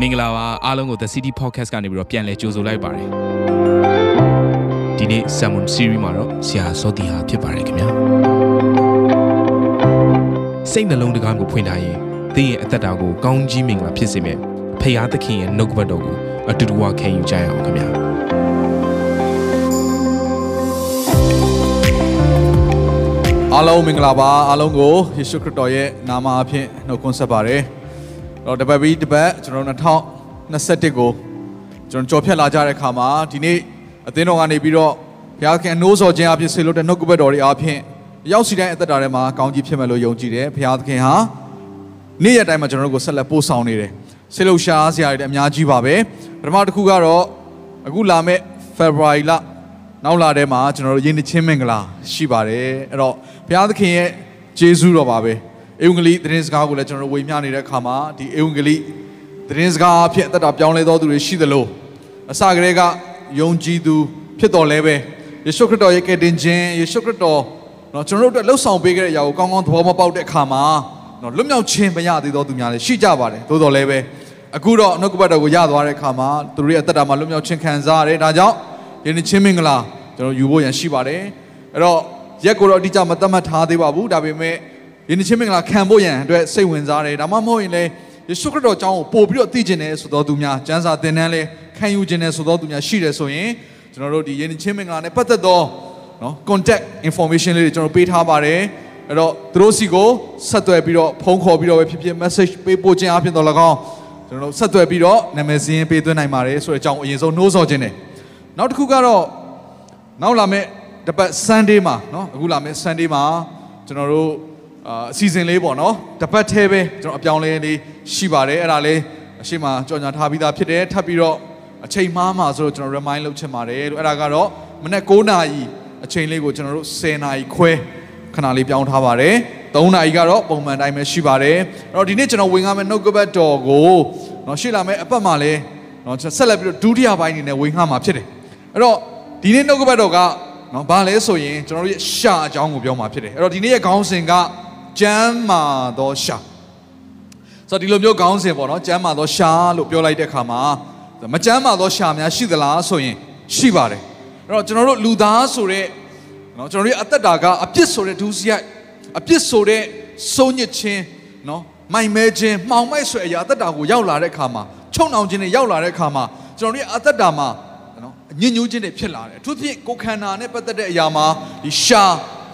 မင်္ဂလာပါအားလုံးကို The City Podcast ကနေပြီးတော့ပြန်လည်ကြိုဆိုလိုက်ပါတယ်ဒီနေ့ Sermon Series မှာတော့ဆရာစောတီဟာဖြစ်ပါတယ်ခင်ဗျာစိတ်နှလုံးတကားကိုဖွင့်ထားရင်သင်ရဲ့အသက်တာကိုကောင်းကြီးမင်္ဂလာဖြစ်စေမယ်ဖခင်သခင်ရဲ့နှုတ်ကပတ်တော်ကိုအတူတူဝခံယူကြရအောင်ခင်ဗျာအားလုံးမင်္ဂလာပါအားလုံးကိုယေရှုခရစ်တော်ရဲ့နာမအဖြစ်နှုတ်ခွန်းဆက်ပါတယ်။ တော့တပတ်ပြီးတပတ်ကျွန်တော်2021ကိုကျွန်တော်ကြော်ဖြတ်လာကြတဲ့အခါမှာဒီနေ့အသင်းတော်ကနေပြီးတော့ဘုရားခင်အနိုးစော်ခြင်းအဖြစ်ဆေလို့တဲ့နှုတ်ကပတ်တော်တွေအဖြစ်ရောက်စီတိုင်းအသက်တာထဲမှာကောင်းကြီးဖြစ်မယ်လို့ယုံကြည်တယ်ဘုရားသခင်ဟာနေ့ရက်တိုင်းမှာကျွန်တော်တို့ကိုဆက်လက်ပို့ဆောင်နေတယ်။ဆေလို့ရှားစရာတွေအများကြီးပါပဲ။ပထမတစ်ခုကတော့အခုလာမယ့် February လနောက်လာထဲမှာကျွန်တော်တို့ယဉ်ချင်းမင်္ဂလာရှိပါတယ်အဲ့တော့ဘုရားသခင်ရဲ့ကျေးဇူးတော်ပါပဲ ဧဝံဂေလိသတင်းစကားကိုလည်းကျွန်တော်တို့ဝေမျှနေတဲ့အခါမှာဒီဧဝံဂေလိသတင်းစကားအဖြစ်အသက်တာပြောင်းလဲတော်သူတွေရှိသလိုအစကတည်းကယုံကြည်သူဖြစ်တော်လဲပဲယေရှုခရစ်တော်ရဲ့ကယ်တင်ခြင်းယေရှုခရစ်တော်เนาะကျွန်တော်တို့အတွက်လှုပ်ဆောင်ပေးခဲ့တဲ့အရာကိုကောင်းကောင်းသဘောမပေါက်တဲ့အခါမှာเนาะလွတ်မြောက်ခြင်းမရသေးသောသူများလည်းရှိကြပါတယ်သို့တော်လည်းပဲအခုတော့နှုတ်ကပတ်တော်ကိုရသွားတဲ့အခါမှာသူတို့ရဲ့အသက်တာမှာလွတ်မြောက်ခြင်းခံစားရတယ်ဒါကြောင့်ယနေ့ချင်းမင်္ဂလာကျွန်တော်ယူဖို့ရန်ရှိပါတယ်အဲ့တော့ရက်ကိုတော့အတိအကျမသတ်မှတ်ထားသေးပါဘူးဒါပေမဲ့ ယနေ့ချင်းမင်္ဂလာခံဖို့ရန်အတွက်စိတ်ဝင်စားတယ်ဒါမှမဟုတ်ရင်လည်းယေရှုခရစ်တော်အကြောင်းကိုပို့ပြီးတော့သိကျင်တယ်ဆိုတော့သူများကျမ်းစာသင်တန်းလဲခံယူခြင်းတယ်ဆိုတော့သူများရှိတယ်ဆိုရင်ကျွန်တော်တို့ဒီယနေ့ချင်းမင်္ဂလာနဲ့ပတ်သက်သောနော် contact information လေးတွေကျွန်တော်ပေးထားပါတယ်အဲ့တော့သူတို့စီကိုဆက်သွယ်ပြီးတော့ဖုန်းခေါ်ပြီးတော့ပဲဖြစ်ဖြစ် message ပေးပို့ခြင်းအပြင်တော့၎င်းကျွန်တော်တို့ဆက်သွယ်ပြီးတော့နာမည်စရင်းပေးသွင်းနိုင်ပါတယ်ဆိုတဲ့အကြောင်းအရင်ဆုံးနှိုးဆော်ခြင်းတယ်နောက်တစ်ခုကတော့နောက်လာမယ့်တပတ် Sunday မှာเนาะအခုလာမယ့် Sunday မှာကျွန်တော်တို့ အာအစီအစဉ်လေးပေါ့เนาะတပတ်သေးပဲကျွန်တော်အပြောင်းလဲလေးရှိပါတယ်အဲ့ဒါလေးအရှိမကြော်ညာထားပြီးသားဖြစ်တယ်ထပ်ပြီးတော့အချိန်မှားမှာဆိုတော့ကျွန်တော် remind လုပ်ချင်ပါတယ်လို့အဲ့ဒါကတော့မနေ့9နာရီအချိန်လေးကိုကျွန်တော်တို့10နာရီခွဲခဏလေးပြောင်းထားပါတယ်3နာရီကတော့ပုံမှန်တိုင်းပဲရှိပါတယ်အဲ့တော့ဒီနေ့ကျွန်တော်ဝင်ကားမယ့်နှုတ်ကပတ်တော်ကိုเนาะရှေ့လာမယ့်အပတ်မှာလဲเนาะဆက်လက်ပြီးတော့ဒုတိယပိုင်းအနေနဲ့ဝင်ကားမှာဖြစ်တယ်အဲ့တော့ဒီနေ့နှုတ်ကပတ်တော်ကနော်ဘာလဲဆိုရင်ကျွန်တော်တို့ရဲ့ရှာအကြောင်းကိုပြောမှာဖြစ်တယ်အဲ့တော့ဒီနေ့ရဲ့ခေါင်းစဉ်က ကျမ်းမာသောရှာဆိုတော့ဒီလိုမျိုးခေါင်းစဉ်ပေါ့နော်ကျမ်းမာသောရှာလို့ပြောလိုက်တဲ့အခါမှာမကျမ်းမာသောရှာများရှိသလားဆိုရင်ရှိပါတယ်အဲ့တော့ကျွန်တော်တို့လူသားဆိုတဲ့နော်ကျွန်တော်တို့ရဲ့အသက်တာကအပြစ်ဆိုတဲ့ဒုစရိုက်အပြစ်ဆိုတဲ့စိုးညစ်ခြင်းနော်မိုင်မဲခြင်းမှောင်မိုက်ဆွဲအရာအသက်တာကိုရောက်လာတဲ့အခါမှာချုံနှောင်ခြင်းတွေရောက်လာတဲ့အခါမှာကျွန်တော်တို့ရဲ့အသက်တာမှာနော်ညဉ့်ညူးခြင်းတွေဖြစ်လာတယ်အထူးသဖြင့်ကိုယ်ခန္ဓာနဲ့ပတ်သက်တဲ့အရာမှာဒီရှာ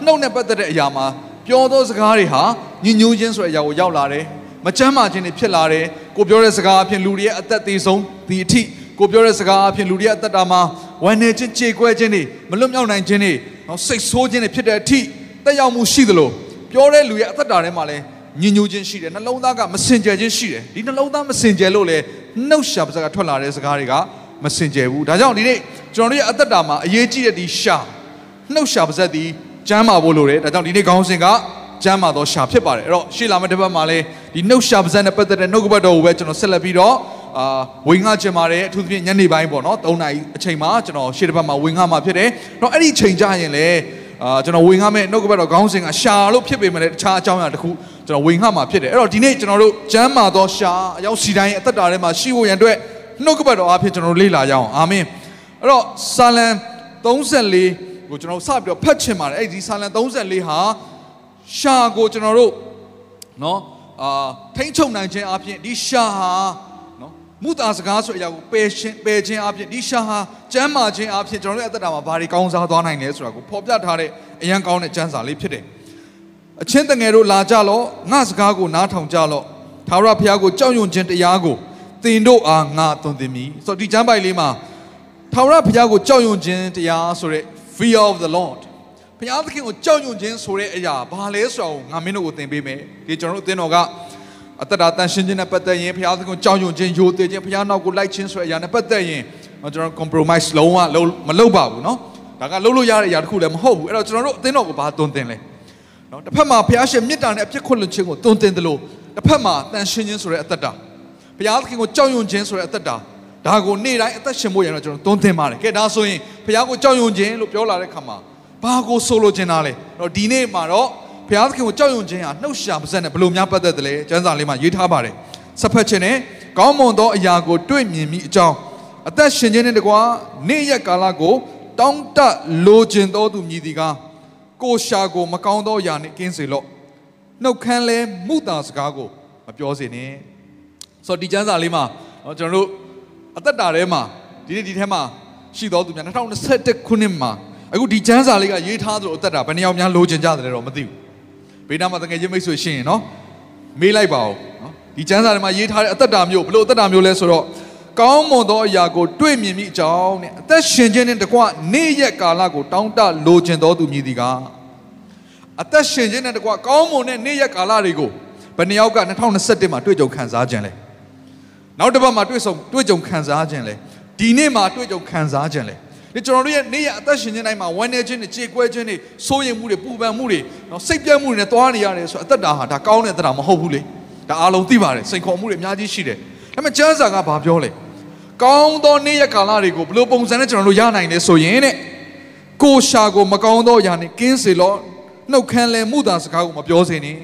နှုတ်နဲ့ပတ်သက်တဲ့အရာမှာ ပြောသောစကားတွေဟာညဉ့်ညူးခြင်းဆိုတဲ့အရာကိုရောက်လာတယ်မချမ်းမာခြင်းတွေဖြစ်လာတယ်ကိုပြောတဲ့စကားအဖြစ်လူတွေရဲ့အသက်သေးဆုံးဒီအထိကိုပြောတဲ့စကားအဖြစ်လူတွေရဲ့အသက်တာမှာဝမ်းနေခြင်းကြေကွဲခြင်းတွေမလွတ်မြောက်နိုင်ခြင်းတွေနော်စိတ်ဆိုးခြင်းတွေဖြစ်တဲ့အထိတက်ရောက်မှုရှိသလိုပြောတဲ့လူရဲ့အသက်တာထဲမှာလည်းညဉ့်ညူးခြင်းရှိတယ်နှလုံးသားကမစင်ကြယ်ခြင်းရှိတယ်ဒီနှလုံးသားမစင်ကြယ်လို့လေနှုတ်ရှာပါးစကားထွက်လာတဲ့စကားတွေကမစင်ကြယ်ဘူးဒါကြောင့်ဒီနေ့ကျွန်တော်တို့ရဲ့အသက်တာမှာအရေးကြီးတဲ့ဒီရှာနှုတ်ရှာပါဇက်ဒီ ကျမ်းမာဖို့လိုတယ်ဒါကြောင့်ဒီနေ့ခေါင်းစဉ်ကကျမ်းမာသောရှာဖြစ်ပါတယ်အဲ့တော့ရှေ့လာမယ့်တစ်ပတ်မှာလည်းဒီနှုတ်ရှာပါဇက်နဲ့ပတ်သက်တဲ့နှုတ်ကပတ်တော်ကိုပဲကျွန်တော်ဆက်လက်ပြီးတော့အာဝင်ငှချင်ပါတယ်အထူးသဖြင့်ညနေပိုင်းပေါ့နော်3နာရီအချိန်မှာကျွန်တော်ရှေ့တစ်ပတ်မှာဝင်ငှမှာဖြစ်တယ်တော့အဲ့ဒီချိန်ကြရင်လည်းအာကျွန်တော်ဝင်ငှမဲ့နှုတ်ကပတ်တော်ခေါင်းစဉ်ကရှာလို့ဖြစ်ပေမဲ့တခြားအကြောင်းအရာတစ်ခုကျွန်တော်ဝင်ငှမှာဖြစ်တယ်အဲ့တော့ဒီနေ့ကျွန်တော်တို့ကျမ်းမာသောရှာအရောက်စီတိုင်းအသက်တာထဲမှာရှိဖို့ရန်အတွက်နှုတ်ကပတ်တော်အဖြစ်ကျွန်တော်လေ့လာကြအောင်အာမင်အဲ့တော့ဆာလံ34 ကိုကျွန်တော်စပြီးတော့ဖတ်ချင်ပါတယ်အဲ့ဒီဆာလံ34ဟာရှာကိုကျွန်တော်တို့เนาะအာထိမ့်ချုံနိုင်ခြင်းအပြင်ဒီရှာဟာเนาะမူတာစကားဆိုတဲ့အရာကိုပယ်ခြင်းပယ်ခြင်းအပြင်ဒီရှာဟာကျမ်းမာခြင်းအပြင်ကျွန်တော်တို့ရဲ့အသက်တာမှာဘာတွေကောင်းစားသွားနိုင်လဲဆိုတာကိုဖော်ပြထားတဲ့အရန်ကောင်းတဲ့ကျမ်းစာလေးဖြစ်တယ်အချင်းတငယ်တို့လာကြလော့ငါစကားကိုနားထောင်ကြလော့သာရဘုရားကိုကြောက်ရွံ့ခြင်းတရားကိုသင်တို့အားငါသွန်သင်မည်ဆိုတော့ဒီကျမ်းပိုက်လေးမှာထာဝရဘုရားကိုကြောက်ရွံ့ခြင်းတရားဆိုတဲ့ fear of the lord ဘုရားသခင်ကိုကြောက်ရွံ့ခြင်းဆိုတဲ့အရာဘာလဲဆိုတော့ငါမင်းတို့ကိုသင်ပေးမယ်ဒီကျွန်တော်တို့အသင်းတော်ကအတ္တတာတန်ရှင်းခြင်းနဲ့ပတ်သက်ရင်ဘုရားသခင်ကိုကြောက်ရွံ့ခြင်းယိုသေးခြင်းဘုရားနောက်ကိုလိုက်ခြင်းဆိုတဲ့အရာနဲ့ပတ်သက်ရင်ကျွန်တော် compromise လုံးဝမလုပ်ပါဘူးเนาะဒါကလုပ်လို့ရတဲ့အရာတစ်ခုလည်းမဟုတ်ဘူးအဲ့တော့ကျွန်တော်တို့အသင်းတော်ကိုဘာသွန်သင်လဲเนาะတစ်ဖက်မှာဘုရားရှင်မေတ္တာနဲ့အပြစ်ခွင့်လွှတ်ခြင်းကိုသွန်သင်တယ်လို့တစ်ဖက်မှာတန်ရှင်းခြင်းဆိုတဲ့အတ္တတာဘုရားသခင်ကိုကြောက်ရွံ့ခြင်းဆိုတဲ့အသက်တာ ဒါကိုနေ့တိုင်းအသက်ရှင်ဖို့ရတော့ကျွန်တော်တွန်းသင်ပါတယ်ကဲဒါဆိုရင်ဘုရားကိုကြောက်ရွံ့ခြင်းလို့ပြောလာတဲ့ခါမှာဘာကိုဆိုလိုချင်တာလဲတော့ဒီနေ့မှာတော့ဘုရားသခင်ကိုကြောက်ရွံ့ခြင်းဟာနှုတ်ရှာပါစက်နဲ့ဘလို့များပတ်သက်တယ်လဲကျမ်းစာလေးမှာရေးထားပါတယ်ဆက်ဖက်ခြင်းနဲ့ကောင်းမွန်သောအရာကိုတွေ့မြင်မိအကြောင်းအသက်ရှင်ခြင်းနဲ့တကွာနေ့ရက်ကာလကိုတောင်းတလိုချင်သောသူမြည်ဒီကကိုရှာကိုမကောင်းသောအရာနဲ့ကင်းစေလော့နှုတ်ခမ်းလဲမှုတာစကားကိုမပြောစေနဲ့ဆိုတော့ဒီကျမ်းစာလေးမှာကျွန်တော်တို့ အသက်တာထဲမှာဒီနေ့ဒီထဲမှာရှိတော်သူများ2021ခုနှစ်မှာအခုဒီကျမ်းစာလေးကရေးထားသလိုအသက်တာဘယ်နှယောက်များလိုချင်ကြတယ်တော့မသိဘူးဘေးနားမှာတကယ်ချင်းမိတ်ဆွေရှိရင်နော်မေးလိုက်ပါဦးနော်ဒီကျမ်းစာထဲမှာရေးထားတဲ့အသက်တာမျိုးဘလို့အသက်တာမျိုးလဲဆိုတော့ကောင်းမွန်သောအရာကိုတွေ့မြင်မိအကြောင်းနဲ့အသက်ရှင်ခြင်းနဲ့တကွနေ့ရက်ကာလကိုတောင်းတလိုချင်တော်သူမြည်သည်ကအသက်ရှင်ခြင်းနဲ့တကွကောင်းမွန်တဲ့နေ့ရက်ကာလတွေကိုဘယ်နှယောက်က2021မှာတွေ့ကြုံခံစားခြင်းလဲ နောက်တစ်ပတ်မှာတွေ့ဆုံတွေ့ကြုံခံစားခြင်းလဲဒီနေ့မှာတွေ့ကြုံခံစားခြင်းလဲဒီကျွန်တော်တို့ရဲ့နေ့ရက်အသက်ရှင်ခြင်းတိုင်းမှာဝမ်းနည်းခြင်းတွေကြေကွဲခြင်းတွေစိုးရိမ်မှုတွေပူပန်မှုတွေနော်စိတ်ပြတ်မှုတွေနဲ့တွားနေရတယ်ဆိုတော့အသက်တာဟာဒါကောင်းတဲ့အသက်တာမဟုတ်ဘူးလေဒါအားလုံးသိပါတယ်စိန်ခေါ်မှုတွေအများကြီးရှိတယ်ဒါပေမဲ့ကျမ်းစာကဘာပြောလဲကောင်းသောနေ့ရက်ကာလတွေကိုဘယ်လိုပုံစံနဲ့ကျွန်တော်တို့ရနိုင်လဲဆိုရင်တဲ့ကိုရှာကိုမကောင်းသောအရာနဲ့ကင်းစေလောနှုတ်ခမ်းလဲမှုသာစကားကိုမပြောစေနဲ့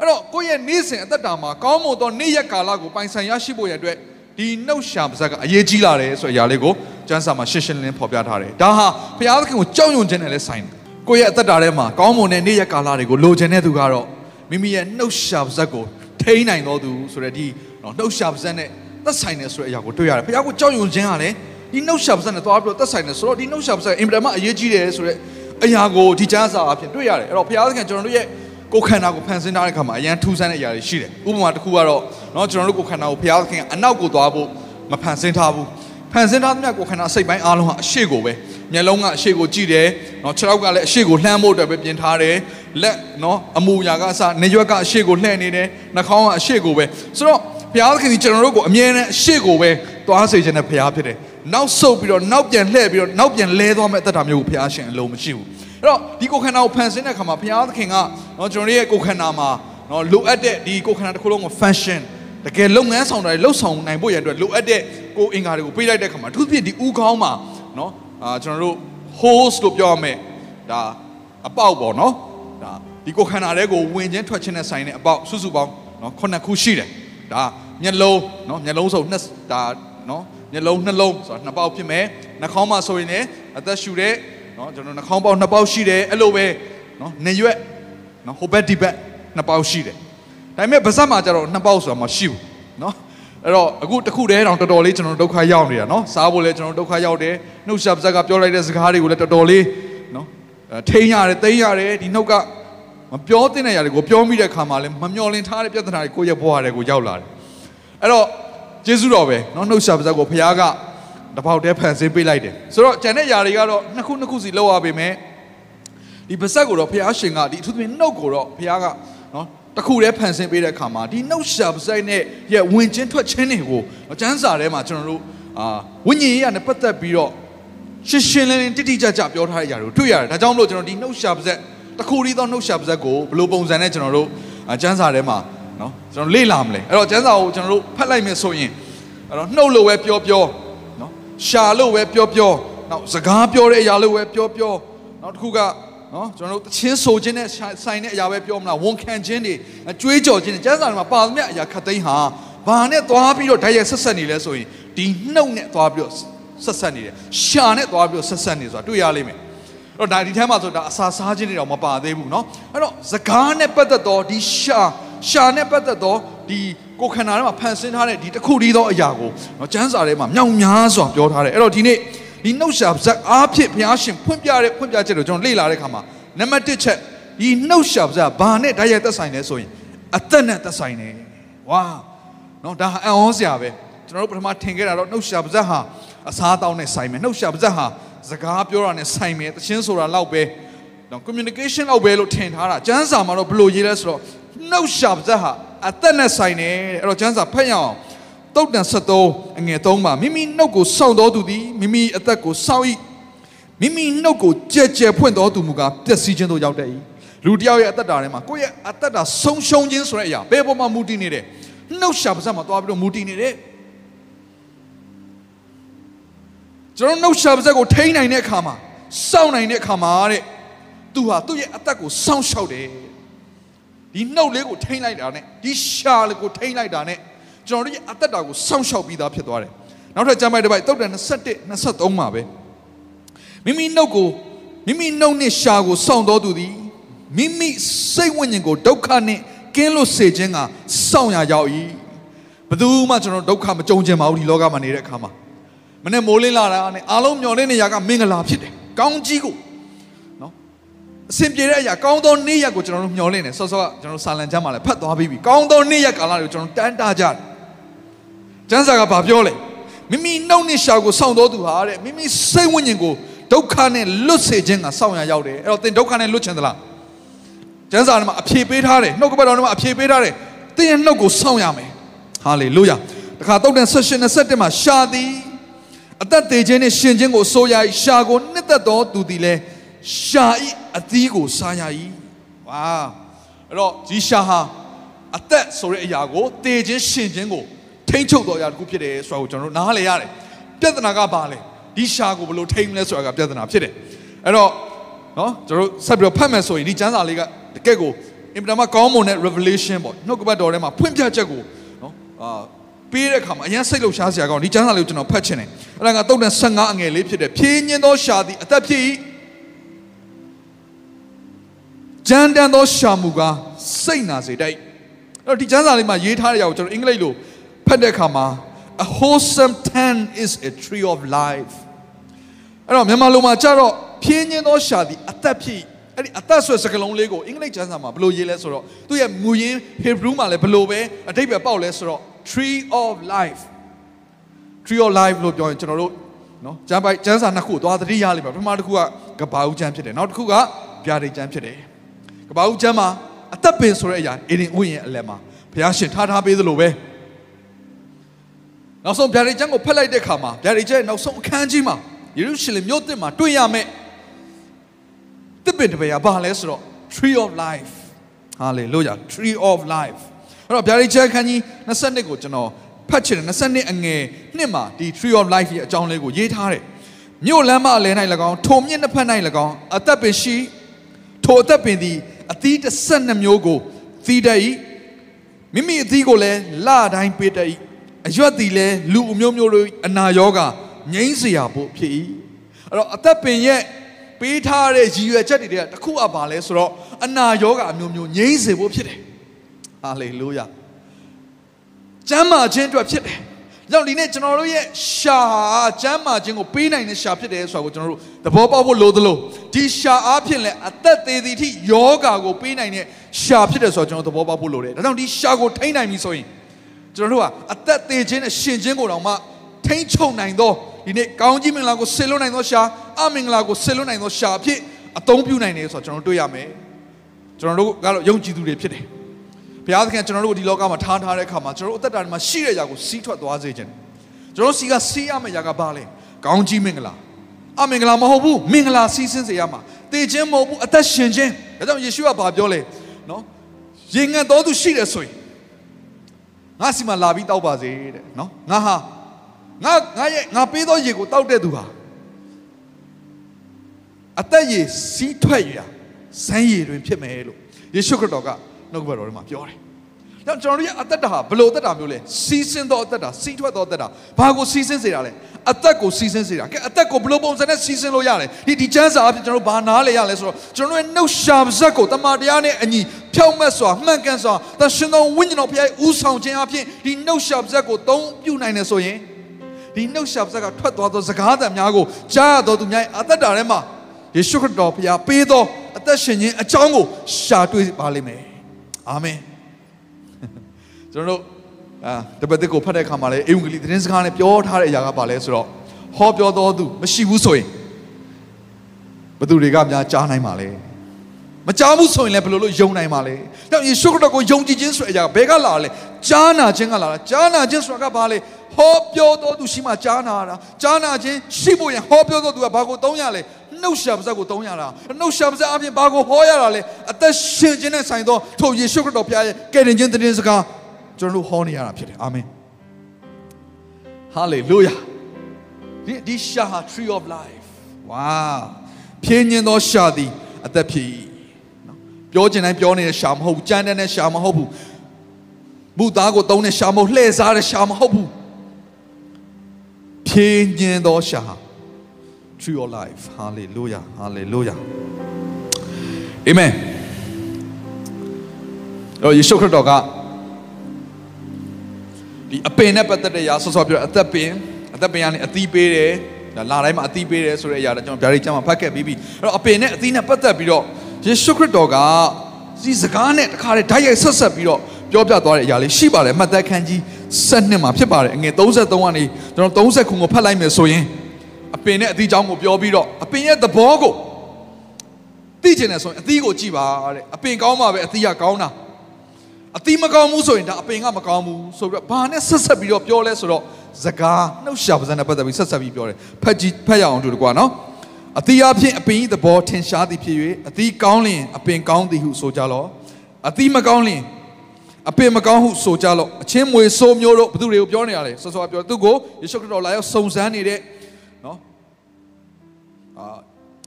အဲ့တော့ကိုယ့်ရဲ့နေ့စဉ်အသက်တာမှာကောင်းမွန်သောနေ့ရက်ကာလကိုပိုင်ဆိုင်ရရှိဖို့ရတဲ့ဒီနှုတ်ရှာပါဇက်ကအရေးကြီးလာတယ်ဆိုတဲ့အရာလေးကိုကျမ်းစာမှာရှင်းရှင်းလင်းလင်းဖော်ပြထားတယ်ဒါဟာဘုရားသခင်ကိုကြောက်ရွံ့ခြင်းနဲ့လည်းဆိုင်တယ်ကိုယ့်ရဲ့အသက်တာထဲမှာကောင်းမွန်တဲ့နေ့ရက်ကာလတွေကိုလိုချင်တဲ့သူကတော့မိမိရဲ့နှုတ်ရှာပါဇက်ကိုထိန်းနိုင်တော်သူဆိုတဲ့ဒီနှုတ်ရှာပါဇက်နဲ့သက်ဆိုင်တယ်ဆိုတဲ့အရာကိုတွေ့ရတယ်ဘုရားကိုကြောက်ရွံ့ခြင်းကလည်းဒီနှုတ်ရှာပါဇက်နဲ့သွားပြီးတော့သက်ဆိုင်တယ်ဆိုတော့ဒီနှုတ်ရှာပါဇက်အင်မတန်မှအရေးကြီးတယ်ဆိုတဲ့အရာကိုဒီကျမ်းစာအဖြစ်တွေ့ရတယ်အဲ့တော့ဘုရားသခင်ကျွန်တော်တို့ရဲ့ ကိုယ်ခန္ဓာကိုဖန်ဆင်းထားတဲ့အခါမှာအရန်ထူးဆန်းတဲ့အရာတွေရှိတယ်ဥပမာတစ်ခုကတော့เนาะကျွန်တော်တို့ကိုယ်ခန္ဓာကိုဘုရားသခင်ကအနောက်ကိုသွားဖို့မဖန်ဆင်းထားဘူးဖန်ဆင်းထားသမျှကိုယ်ခန္ဓာစိတ်ပိုင်းအားလုံးဟာအရှိကိုပဲမျက်လုံးကအရှိကိုကြည့်တယ်เนาะခြေထောက်ကလည်းအရှိကိုလှမ်းဖို့အတွက်ပဲပြင်ထားတယ်လက်เนาะအမူအရာကအစနေရွက်ကအရှိကိုလှည့်နေတယ်နှာခေါင်းကအရှိကိုပဲဆိုတော့ဘုရားသခင်ဒီကျွန်တော်တို့ကိုအမြဲတမ်းအရှိကိုပဲသွားစေခြင်းနဲ့ဘုရားဖြစ်တယ်နောက်ဆုတ်ပြီးတော့နောက်ပြန်လှည့်ပြီးတော့နောက်ပြန်လဲသွားမဲ့အသက်တာမျိုးကိုဘုရားရှင်အလုံးမရှိဘူး အဲ့တော့ဒီကိုယ်ခန္ဓာကိုဖန်ဆင်းတဲ့အခါမှာဘုရားသခင်ကနော်ကျွန်တော်ရဲ့ကိုယ်ခန္ဓာမှာနော်လိုအပ်တဲ့ဒီကိုယ်ခန္ဓာတစ်ခုလုံးကို function တကယ်လုပ်ငန်းဆောင်တာတွေလှုပ်ဆောင်နိုင်ဖို့ရတဲ့လိုအပ်တဲ့ကိုယ်အင်္ဂါတွေကိုပေးလိုက်တဲ့အခါမှာအထူးသဖြင့်ဒီဥခေါင်းမှာနော်အာကျွန်တော်တို့ host လို့ပြောရမယ်ဒါအပေါက်ပေါ့နော်ဒါဒီကိုယ်ခန္ဓာတွေကိုဝင်ချင်းထွက်ချင်းနဲ့ဆိုင်တဲ့အပေါက်စုစုပေါင်းနော်ခုနှစ်ခုရှိတယ်ဒါမျက်လုံးနော်မျက်လုံးဆိုနှစ်ဒါနော်မျက်လုံးနှလုံးဆိုတာနှစ်ပေါက်ဖြစ်မယ်နှာခေါင်းမှာဆိုရင်လည်းအသက်ရှူတဲ့ နော်ကျွန်တော်နှာခေါင်းပေါက်နှစ်ပေါက်ရှိတယ်အဲ့လိုပဲနော်နေရွက်နော်ဟိုဘက်ဒီဘက်နှစ်ပေါက်ရှိတယ်ဒါပေမဲ့ပါးစပ်မှာကျတော့နှစ်ပေါက်ဆိုတာမရှိဘူးနော်အဲ့တော့အခုတခုတည်းတောင်တော်တော်လေးကျွန်တော်ဒုက္ခရောက်နေတာနော်စားဖို့လည်းကျွန်တော်ဒုက္ခရောက်တယ်နှုတ်ဆက်ပါးစပ်ကပြောလိုက်တဲ့စကားတွေကိုလည်းတော်တော်လေးနော်ထိန်းရတယ်တိန်းရတယ်ဒီနှုတ်ကမပြောသင့်တဲ့ຢာတွေကိုပြောမိတဲ့ခါမှာလည်းမမျော်လင့်ထားတဲ့ပြဿနာတွေကိုယ့်ရဲ့ဘဝတွေကိုရောက်လာတယ်အဲ့တော့ကျေးဇူးတော်ပဲနော်နှုတ်ဆက်ပါးစပ်ကိုဘုရားက တပေါက်တည်းဖန်ဆင်းပေးလိုက်တယ်ဆိုတော့ကျန်တဲ့ຢာတွေကတော့နှစ်ခုနှစ်ခုစီလောက်ရပါမယ်ဒီပါဆက်ကိုတော့ဘုရားရှင်ကဒီအထူးသဖြင့်နှုတ်ကိုတော့ဘုရားကနော်တခုတည်းဖန်ဆင်းပေးတဲ့အခါမှာဒီနှုတ်ရှာပါဆက်နဲ့ရဲ့ဝင်ချင်းထွက်ချင်းတွေကိုကျမ်းစာထဲမှာကျွန်တော်တို့အာဝိညာဉ်ရေးရနဲ့ပတ်သက်ပြီးတော့ရှင်းရှင်းလင်းလင်းတိတိကျကျပြောထားတဲ့ຢာတွေကိုတွေ့ရတယ်ဒါကြောင့်မလို့ကျွန်တော်ဒီနှုတ်ရှာပါဆက်တခုတည်းသောနှုတ်ရှာပါဆက်ကိုဘယ်လိုပုံစံနဲ့ကျွန်တော်တို့ကျမ်းစာထဲမှာနော်ကျွန်တော်လေ့လာမလဲအဲ့တော့ကျမ်းစာကိုကျွန်တော်တို့ဖတ်လိုက်မယ်ဆိုရင်အဲ့တော့နှုတ်လို့ပဲပြောပြော ရှာလို့ပဲပြောပြောနောက်စကားပြောတဲ့အရာလို့ပဲပြောပြောနောက်တစ်ခုကနော်ကျွန်တော်တို့တချင်းဆိုခြင်းနဲ့ဆိုင်တဲ့အရာပဲပြောမလားဝန်ခံခြင်းတွေကြွေးကြော်ခြင်းတွေကျမ်းစာထဲမှာပါသမျှအရာခတ်သိမ်းဟာဘာနဲ့သွားပြီးတော့ဓာတ်ရိုက်ဆက်ဆက်နေလဲဆိုရင်ဒီနှုတ်နဲ့သွားပြီးတော့ဆက်ဆက်နေတယ်ရှာနဲ့သွားပြီးတော့ဆက်ဆက်နေဆိုတာတွေ့ရလိမ့်မယ်အဲ့တော့ဒါဒီထဲမှာဆိုဒါအစာစားခြင်းတွေတော့မပါသေးဘူးเนาะအဲ့တော့စကားနဲ့ပတ်သက်တော့ဒီရှာ ရှာနဲ့ပတ်သက်သောဒီကိုခန္ဓာထဲမှာဖန်ဆင်းထားတဲ့ဒီတစ်ခုတည်းသောအရာကိုနော်ကျမ်းစာထဲမှာမြောင်များစွာပြောထားတယ်အဲ့တော့ဒီနေ့ဒီနှုတ်ရှာဇက်အားဖြင့်ဘုရားရှင်ဖွင့်ပြတဲ့ဖွင့်ပြချက်ကိုကျွန်တော်လေ့လာတဲ့အခါမှာနံပါတ်1ချက်ဒီနှုတ်ရှာဇက်ဘာနဲ့ဓာတ်ရိုက်သက်ဆိုင်လဲဆိုရင်အသက်နဲ့သက်ဆိုင်တယ်ဝါနော်ဒါအံ့ဩစရာပဲကျွန်တော်တို့ပထမထင်ခဲ့တာတော့နှုတ်ရှာဇက်ဟာအစားအသောက်နဲ့ဆိုင်မယ်နှုတ်ရှာဇက်ဟာစကားပြောတာနဲ့ဆိုင်မယ်တခြင်းဆိုတာလောက်ပဲနော် communication လောက်ပဲလို့ထင်ထားတာကျမ်းစာမှာတော့ဘယ်လိုရေးလဲဆိုတော့ နှုတ်ရှာဇက်ဟာအသက်နဲ့ဆိုင်တယ်အဲ့တော့ကျမ်းစာဖတ်ရအောင်တုတ်တန်73အငယ်3မှာမိမိနှုတ်ကိုစောင့်တော်သူသည်မိမိအသက်ကိုစောင့်၏မိမိနှုတ်ကိုကြဲကြဲဖွင့်တော်သူမူကားပျက်စီးခြင်းသို့ရောက်တတ်၏လူတယောက်ရဲ့အသက်တာထဲမှာကိုယ့်ရဲ့အသက်တာဆုံးရှုံးခြင်းဆိုတဲ့အရာဘယ်ပေါ်မှာမူတည်နေတယ်နှုတ်ရှာပါစမှာသွားပြီးတော့မူတည်နေတယ်ကျွန်တော်နှုတ်ရှာပါစကိုထိန်းနိုင်တဲ့အခါမှာစောင့်နိုင်တဲ့အခါမှာတဲ့သူဟာသူ့ရဲ့အသက်ကိုစောင့်ရှောက်တယ် ဒီနှုတ်လေးကိုထိန်းလိုက်တာနဲ့ဒီရှာလေးကိုထိန်းလိုက်တာနဲ့ကျွန်တော်တို့ရဲ့အသက်တာကိုစောင့်ရှောက်ပြီးသားဖြစ်သွားတယ်နောက်ထပ်ကျမ်းပိုက်တစ်ပိုက်တုတ်တန်21 23မှာပဲမိမိနှုတ်ကိုမိမိနှုတ်နှင့်ရှာကိုစောင့်တော်သူသည်မိမိစိတ်ဝိညာဉ်ကိုဒုက္ခနှင့်ကင်းလွတ်စေခြင်းကစောင့်ရရောက်၏ဘယ်သူမှကျွန်တော်ဒုက္ခမကြုံချင်ပါဘူးဒီလောကမှာနေတဲ့အခါမှာမနေ့မိုးလင်းလာတာနဲ့အားလုံးမျော်လင့်နေရကမင်္ဂလာဖြစ်တယ်ကောင်းကြီးကိုနော် အစဉ်ပြေတဲ့အရာကောင်းသောနေ့ရက်ကိုကျွန်တော်တို့မျှော်လင့်နေဆော့ဆော့ကကျွန်တော်တို့စာလံကျမ်းမှာလည်းဖတ်သွားပြီးပြီကောင်းသောနေ့ရက်ကာလတွေကိုကျွန်တော်တန်းတာကြတယ်ကျမ်းစာကဘာပြောလဲမိမိနှုတ်နဲ့ရှာကိုစောင့်တော်သူဟာတဲ့မိမိစိတ်ဝိညာဉ်ကိုဒုက္ခနဲ့လွတ်စေခြင်းကစောင့်ရရောက်တယ်အဲ့တော့သင်ဒုက္ခနဲ့လွတ်ချင်သလားကျမ်းစာထဲမှာအဖြေပေးထားတယ်နှုတ်ကပတ်တော်ထဲမှာအဖြေပေးထားတယ်သင်ရဲ့နှုတ်ကိုစောင့်ရမယ်ဟာလေလုယာတခါတုတ်တန်16 27မှာရှာသည်အသက်သေးခြင်းနဲ့ရှင်ခြင်းကိုဆိုရ၏ရှာကိုနှစ်သက်တော်သူသည်လည်း ရှာ၏အသီးကိုစားရ၏ဝါအဲ့တော့ဒီရှာဟာအသက်ဆိုတဲ့အရာကိုသေခြင်းရှင်ခြင်းကိုထိမ့်ချုပ်တော်အရာတစ်ခုဖြစ်တယ်ဆိုတာကိုကျွန်တော်တို့နားလည်ရတယ်ပြဿနာကဘာလဲဒီရှာကိုဘယ်လိုထိမ့်မလဲဆိုတာကပြဿနာဖြစ်တယ်အဲ့တော့နော်ကျွန်တော်တို့ဆက်ပြီးတော့ဖတ်မယ်ဆိုရင်ဒီကျမ်းစာလေးကတကယ့်ကိုအင်ပတမကောင်းမွန်တဲ့ revelation ပေါ့နှုတ်ကပတ်တော်ထဲမှာဖွင့်ပြချက်ကိုနော်အာပေးတဲ့အခါမှာအရင်စိတ်လှုပ်ရှားစရာကောင်းဒီကျမ်းစာလေးကိုကျွန်တော်ဖတ်ချင်တယ်အဲ့ဒါကတုတ်တဲ့15အငယ်လေးဖြစ်တယ်ဖြင်းညင်းသောရှာသည်အသက်ဖြစ်၏ ကြမ်းတမ်းသောရှာမှုကစိတ်နာစေတတ်အဲ့တော့ဒီကျမ်းစာလေးမှာရေးထားတဲ့အရာကိုကျွန်တော်အင်္ဂလိပ်လိုဖတ်တဲ့အခါမှာ a wholesome tent is a tree of life အဲ့တော့မြန်မာလိုမှာကြတော့ဖြင်းညင်းသောရှာသည်အသက်ဖြစ်အဲ့ဒီအသက်ဆိုတဲ့စကားလုံးလေးကိုအင်္ဂလိပ်ကျမ်းစာမှာဘယ်လိုရေးလဲဆိုတော့သူ့ရဲ့မူရင်း Hebrew မှာလည်းဘယ်လိုပဲအတိတ်ပဲပေါက်လဲဆိုတော့ tree of life tree of life လို့ပြောရင်ကျွန်တော်တို့နော်ကျမ်းပိုက်ကျမ်းစာနှစ်ခုသွားသတိရလိမ့်မယ်ပထမတစ်ခုကကဘာဦးကျမ်းဖြစ်တယ်နောက်တစ်ခုကဗျာဒိတ်ကျမ်းဖြစ်တယ် ကဘာဦးကျမ်းမှာအသက်ပင်ဆိုတဲ့အရာအေဒင်ဥယျာဉ်အလယ်မှာဘုရားရှင်ထားထားပေးသလိုပဲနောက်ဆုံးဗျာဒိတ်ကျမ်းကိုဖတ်လိုက်တဲ့အခါမှာဗျာဒိတ်ကျမ်းနောက်ဆုံးအခန်းကြီးမှာယေရုရှလင်မြို့သစ်မှာတွေ့ရမယ်တစ်ပင်တစ်ပင်ကဘာလဲဆိုတော့ tree of life hallelujah tree of life အဲ့တော့ဗျာဒိတ်ကျမ်းခန်းကြီး22ကိုကျွန်တော်ဖတ်ချင်တယ်22အငယ်နှစ်မှာဒီ tree of life ရဲ့အကြောင်းလေးကိုရေးထားတယ်မြို့လမ်းမအလယ်၌၎င်းထိုမြင့်နှစ်ဖက်၌၎င်းအသက်ပင်ရှိထိုအသက်ပင်သည် အသီး12မျိုးကိုသီးတတ်၏မိမိအသီးကိုလည်းလတိုင်းပေးတတ်၏အရွက်သည်လည်းလူအမျိုးမျိုးတို့အနာရောဂါငြိမ်းစရာဖို့ဖြစ်၏အဲ့တော့အသက်ပင်ရဲ့ပေးထားတဲ့ရည်ရွယ်ချက်တွေတခုအပါလဲဆိုတော့အနာရောဂါအမျိုးမျိုးငြိမ်းစေဖို့ဖြစ်တယ်ဟာလေလုယာကျမ်းမာခြင်းအတွက်ဖြစ်တယ် ကြောင့်ဒီနေ့ကျွန်တော်တို့ရဲ့ရှာဟာကျမ်းမာခြင်းကိုပေးနိုင်တဲ့ရှာဖြစ်တယ်ဆိုတာကိုကျွန်တော်တို့သဘောပေါက်ဖို့လိုသလိုဒီရှာအားဖြင့်လည်းအသက်သေးသည်ထိယောဂါကိုပေးနိုင်တဲ့ရှာဖြစ်တယ်ဆိုတော့ကျွန်တော်သဘောပေါက်ဖို့လိုတယ်ဒါကြောင့်ဒီရှာကိုထိန်းနိုင်ပြီဆိုရင်ကျွန်တော်တို့ကအသက်သေးခြင်းနဲ့ရှင်ခြင်းကိုတော့မှထိန်းချုပ်နိုင်သောဒီနေ့ကောင်းကြီးမင်္ဂလာကိုဆင်လွတ်နိုင်သောရှာအမင်္ဂလာကိုဆင်လွတ်နိုင်သောရှာအဖြစ်အသုံးပြုနိုင်တယ်ဆိုတော့ကျွန်တော်တို့တွေ့ရမယ်ကျွန်တော်တို့ကတော့ယုံကြည်သူတွေဖြစ်တယ် ဘုရားသခင်ကျွန်တော်တို့ဒီလောကမှာထားထားတဲ့အခါမှာကျွန်တော်တို့အသက်တာမှာရှိတဲ့ຢာကိုစီးထွက်သွားစေခြင်းကျွန်တော်စီကစီးရမယ့်ຢာကဘာလဲကောင်းကြီးမင်္ဂလာအမင်္ဂလာမဟုတ်ဘူးမင်္ဂလာစီးဆင်းစေရမှာတေခြင်းမဟုတ်ဘူးအသက်ရှင်ခြင်းဒါကြောင့်ယေရှုကဘာပြောလဲနော်ရင်ငတ်တော်သူရှိတယ်ဆိုရင်ငါစီမှာလာပြီးတောက်ပါစေတဲ့နော်ငါဟာငါငါရဲ့ငါပေးသောရေကိုတောက်တဲ့သူဟာအသက်ရည်စီးထွက်ရဇန်းရည်တွင်ဖြစ်မယ်လို့ယေရှုခရစ်တော်က နှုတ်ကပတ်တော်ထဲမှာပြောတယ်။ဒါကျွန်တော်တို့ရဲ့အသက်တာဟာဘလို့အသက်တာမျိုးလဲစီးဆင်းသောအသက်တာစီးထွက်သောအသက်တာဘာကိုစီးဆင်းစေတာလဲအသက်ကိုစီးဆင်းစေတာကဲအသက်ကိုဘလို့ပုံစံနဲ့စီးဆင်းလို့ရတယ်ဒီဒီချမ်းစာအဖြစ်ကျွန်တော်တို့ဘာနားလဲရလဲဆိုတော့ကျွန်တော်တို့ရဲ့နှုတ်ရှာပါဇက်ကိုတမန်တရားနဲ့အညီဖြောက်မတ်စွာမှန်ကန်စွာသရှင်သောဝိညာဉ်တော်ဖခင်ဦးဆောင်ခြင်းအဖြစ်ဒီနှုတ်ရှာပါဇက်ကိုသုံးပြုနိုင်တယ်ဆိုရင်ဒီနှုတ်ရှာပါဇက်ကထွက်သွားသောစကားသံများကိုကြားရတော်သူများအသက်တာထဲမှာယေရှုခရစ်တော်ဖခင်ပေးသောအသက်ရှင်ခြင်းအကြောင်းကိုရှာတွေ့ပါလိမ့်မယ် အာမင်ကျွန်တော်တို့အာတပတ်တစ်ကိုဖတ်တဲ့အခါမှာလည်းအေဝံဂေလိသတင်းစကားနဲ့ပြောထားတဲ့အရာကပါလဲဆိုတော့ဟောပြောတော်သူမရှိဘူးဆိုရင်ဘသူတွေကများကြားနိုင်ပါလဲ မကြားဘူးဆိုရင်လည်းဘယ်လိုလုပ်ယုံနိုင်ပါလဲ။ဒါယေရှုခရစ်တော်ကိုယုံကြည်ခြင်းဆိုတဲ့အရာကဘယ်ကလာလဲ။ကြားနာခြင်းကလာတာ။ကြားနာခြင်းဆိုတာကဘာလဲ။ဟောပြောတော်သူရှိမှကြားနာတာ။ကြားနာခြင်းရှိဖို့ရင်ဟောပြောတော်သူကဘာကိုသုံးရလဲ။နှုတ်ရှာပါဇက်ကိုသုံးရတာ။နှုတ်ရှာပါဇက်အပြင်ဘာကိုဟောရတာလဲ။အသက်ရှင်ခြင်းနဲ့ဆိုင်သောထိုယေရှုခရစ်တော်ဘုရားရဲ့ကယ်တင်ခြင်းသတင်းစကားကျွန်တော်တို့ဟောနေရတာဖြစ်တယ်။အာမင်။ဟာလေလုယာ။ဒီဒီရှာဟာ tree of life ။ဝါဖြင်းညင်သောရှာသည်အသက်ဖြစ်၏။ ပြောချင်တိုင်းပြောနေတဲ့ရှာမဟုတ်ဘူးကြမ်းတမ်းတဲ့ရှာမဟုတ်ဘူးမူသားကိုသုံးတဲ့ရှာမဟုတ်လှည့်စားတဲ့ရှာမဟုတ်ဘူးဖြင်းညင်းသောရှာ through your life hallelujah hallelujah amen တော့ယေရှုခရစ်တော်ကဒီအပင်နဲ့ပတ်သက်တဲ့အရာဆောဆောပြောအသက်ပင်အသက်ပင်ကနေအသီးပေးတယ်ဒါလာတိုင်းမှာအသီးပေးတယ်ဆိုတဲ့အရာတော့ကျွန်တော်ဗျာဒိတ်ကျမ်းမှာဖတ်ခဲ့ပြီးပြီအဲ့တော့အပင်နဲ့အသီးနဲ့ပတ်သက်ပြီးတော့ ယေရှုခရစ်တော်ကဒီစကားနဲ့တခါတည်းဓာတ်ရိုက်ဆက်ဆက်ပြီးတော့ပြောပြသွားတဲ့အရာလေးရှိပါတယ်မှတ်သက်ခန်းကြီး7မှာဖြစ်ပါတယ်အငယ်33ကနေကျွန်တော်30ခုကိုဖတ်လိုက်မယ်ဆိုရင်အပင်နဲ့အသီးချောင်းကိုပြောပြီးတော့အပင်ရဲ့သဘောကိုသိချင်တယ်ဆိုရင်အသီးကိုကြည့်ပါတဲ့အပင်ကောင်းမှာပဲအသီးကကောင်းတာအသီးမကောင်းဘူးဆိုရင်ဒါအပင်ကမကောင်းဘူးဆိုပြီးတော့ဘာနဲ့ဆက်ဆက်ပြီးတော့ပြောလဲဆိုတော့စကားနှုတ်ရှာပါးစံနဲ့ပတ်သက်ပြီးဆက်ဆက်ပြီးပြောတယ်ဖတ်ကြည့်ဖတ်ရအောင်တူတကွာနော် အသီးအဖြစ်အပင်ဤသဘောထင်ရှားသည်ဖြစ်၍အသီးကောင်းလျင်အပင်ကောင်းသည်ဟုဆိုကြလော့အသီးမကောင်းလျင်အပင်မကောင်းဟုဆိုကြလော့အချင်းမွေဆိုးမျိုးတို့ဘသူတွေကိုပြောနေရလဲစောစောပြောသူကိုယေရှုခရစ်တော်လာရောက်စုံစမ်းနေတဲ့နော်အာ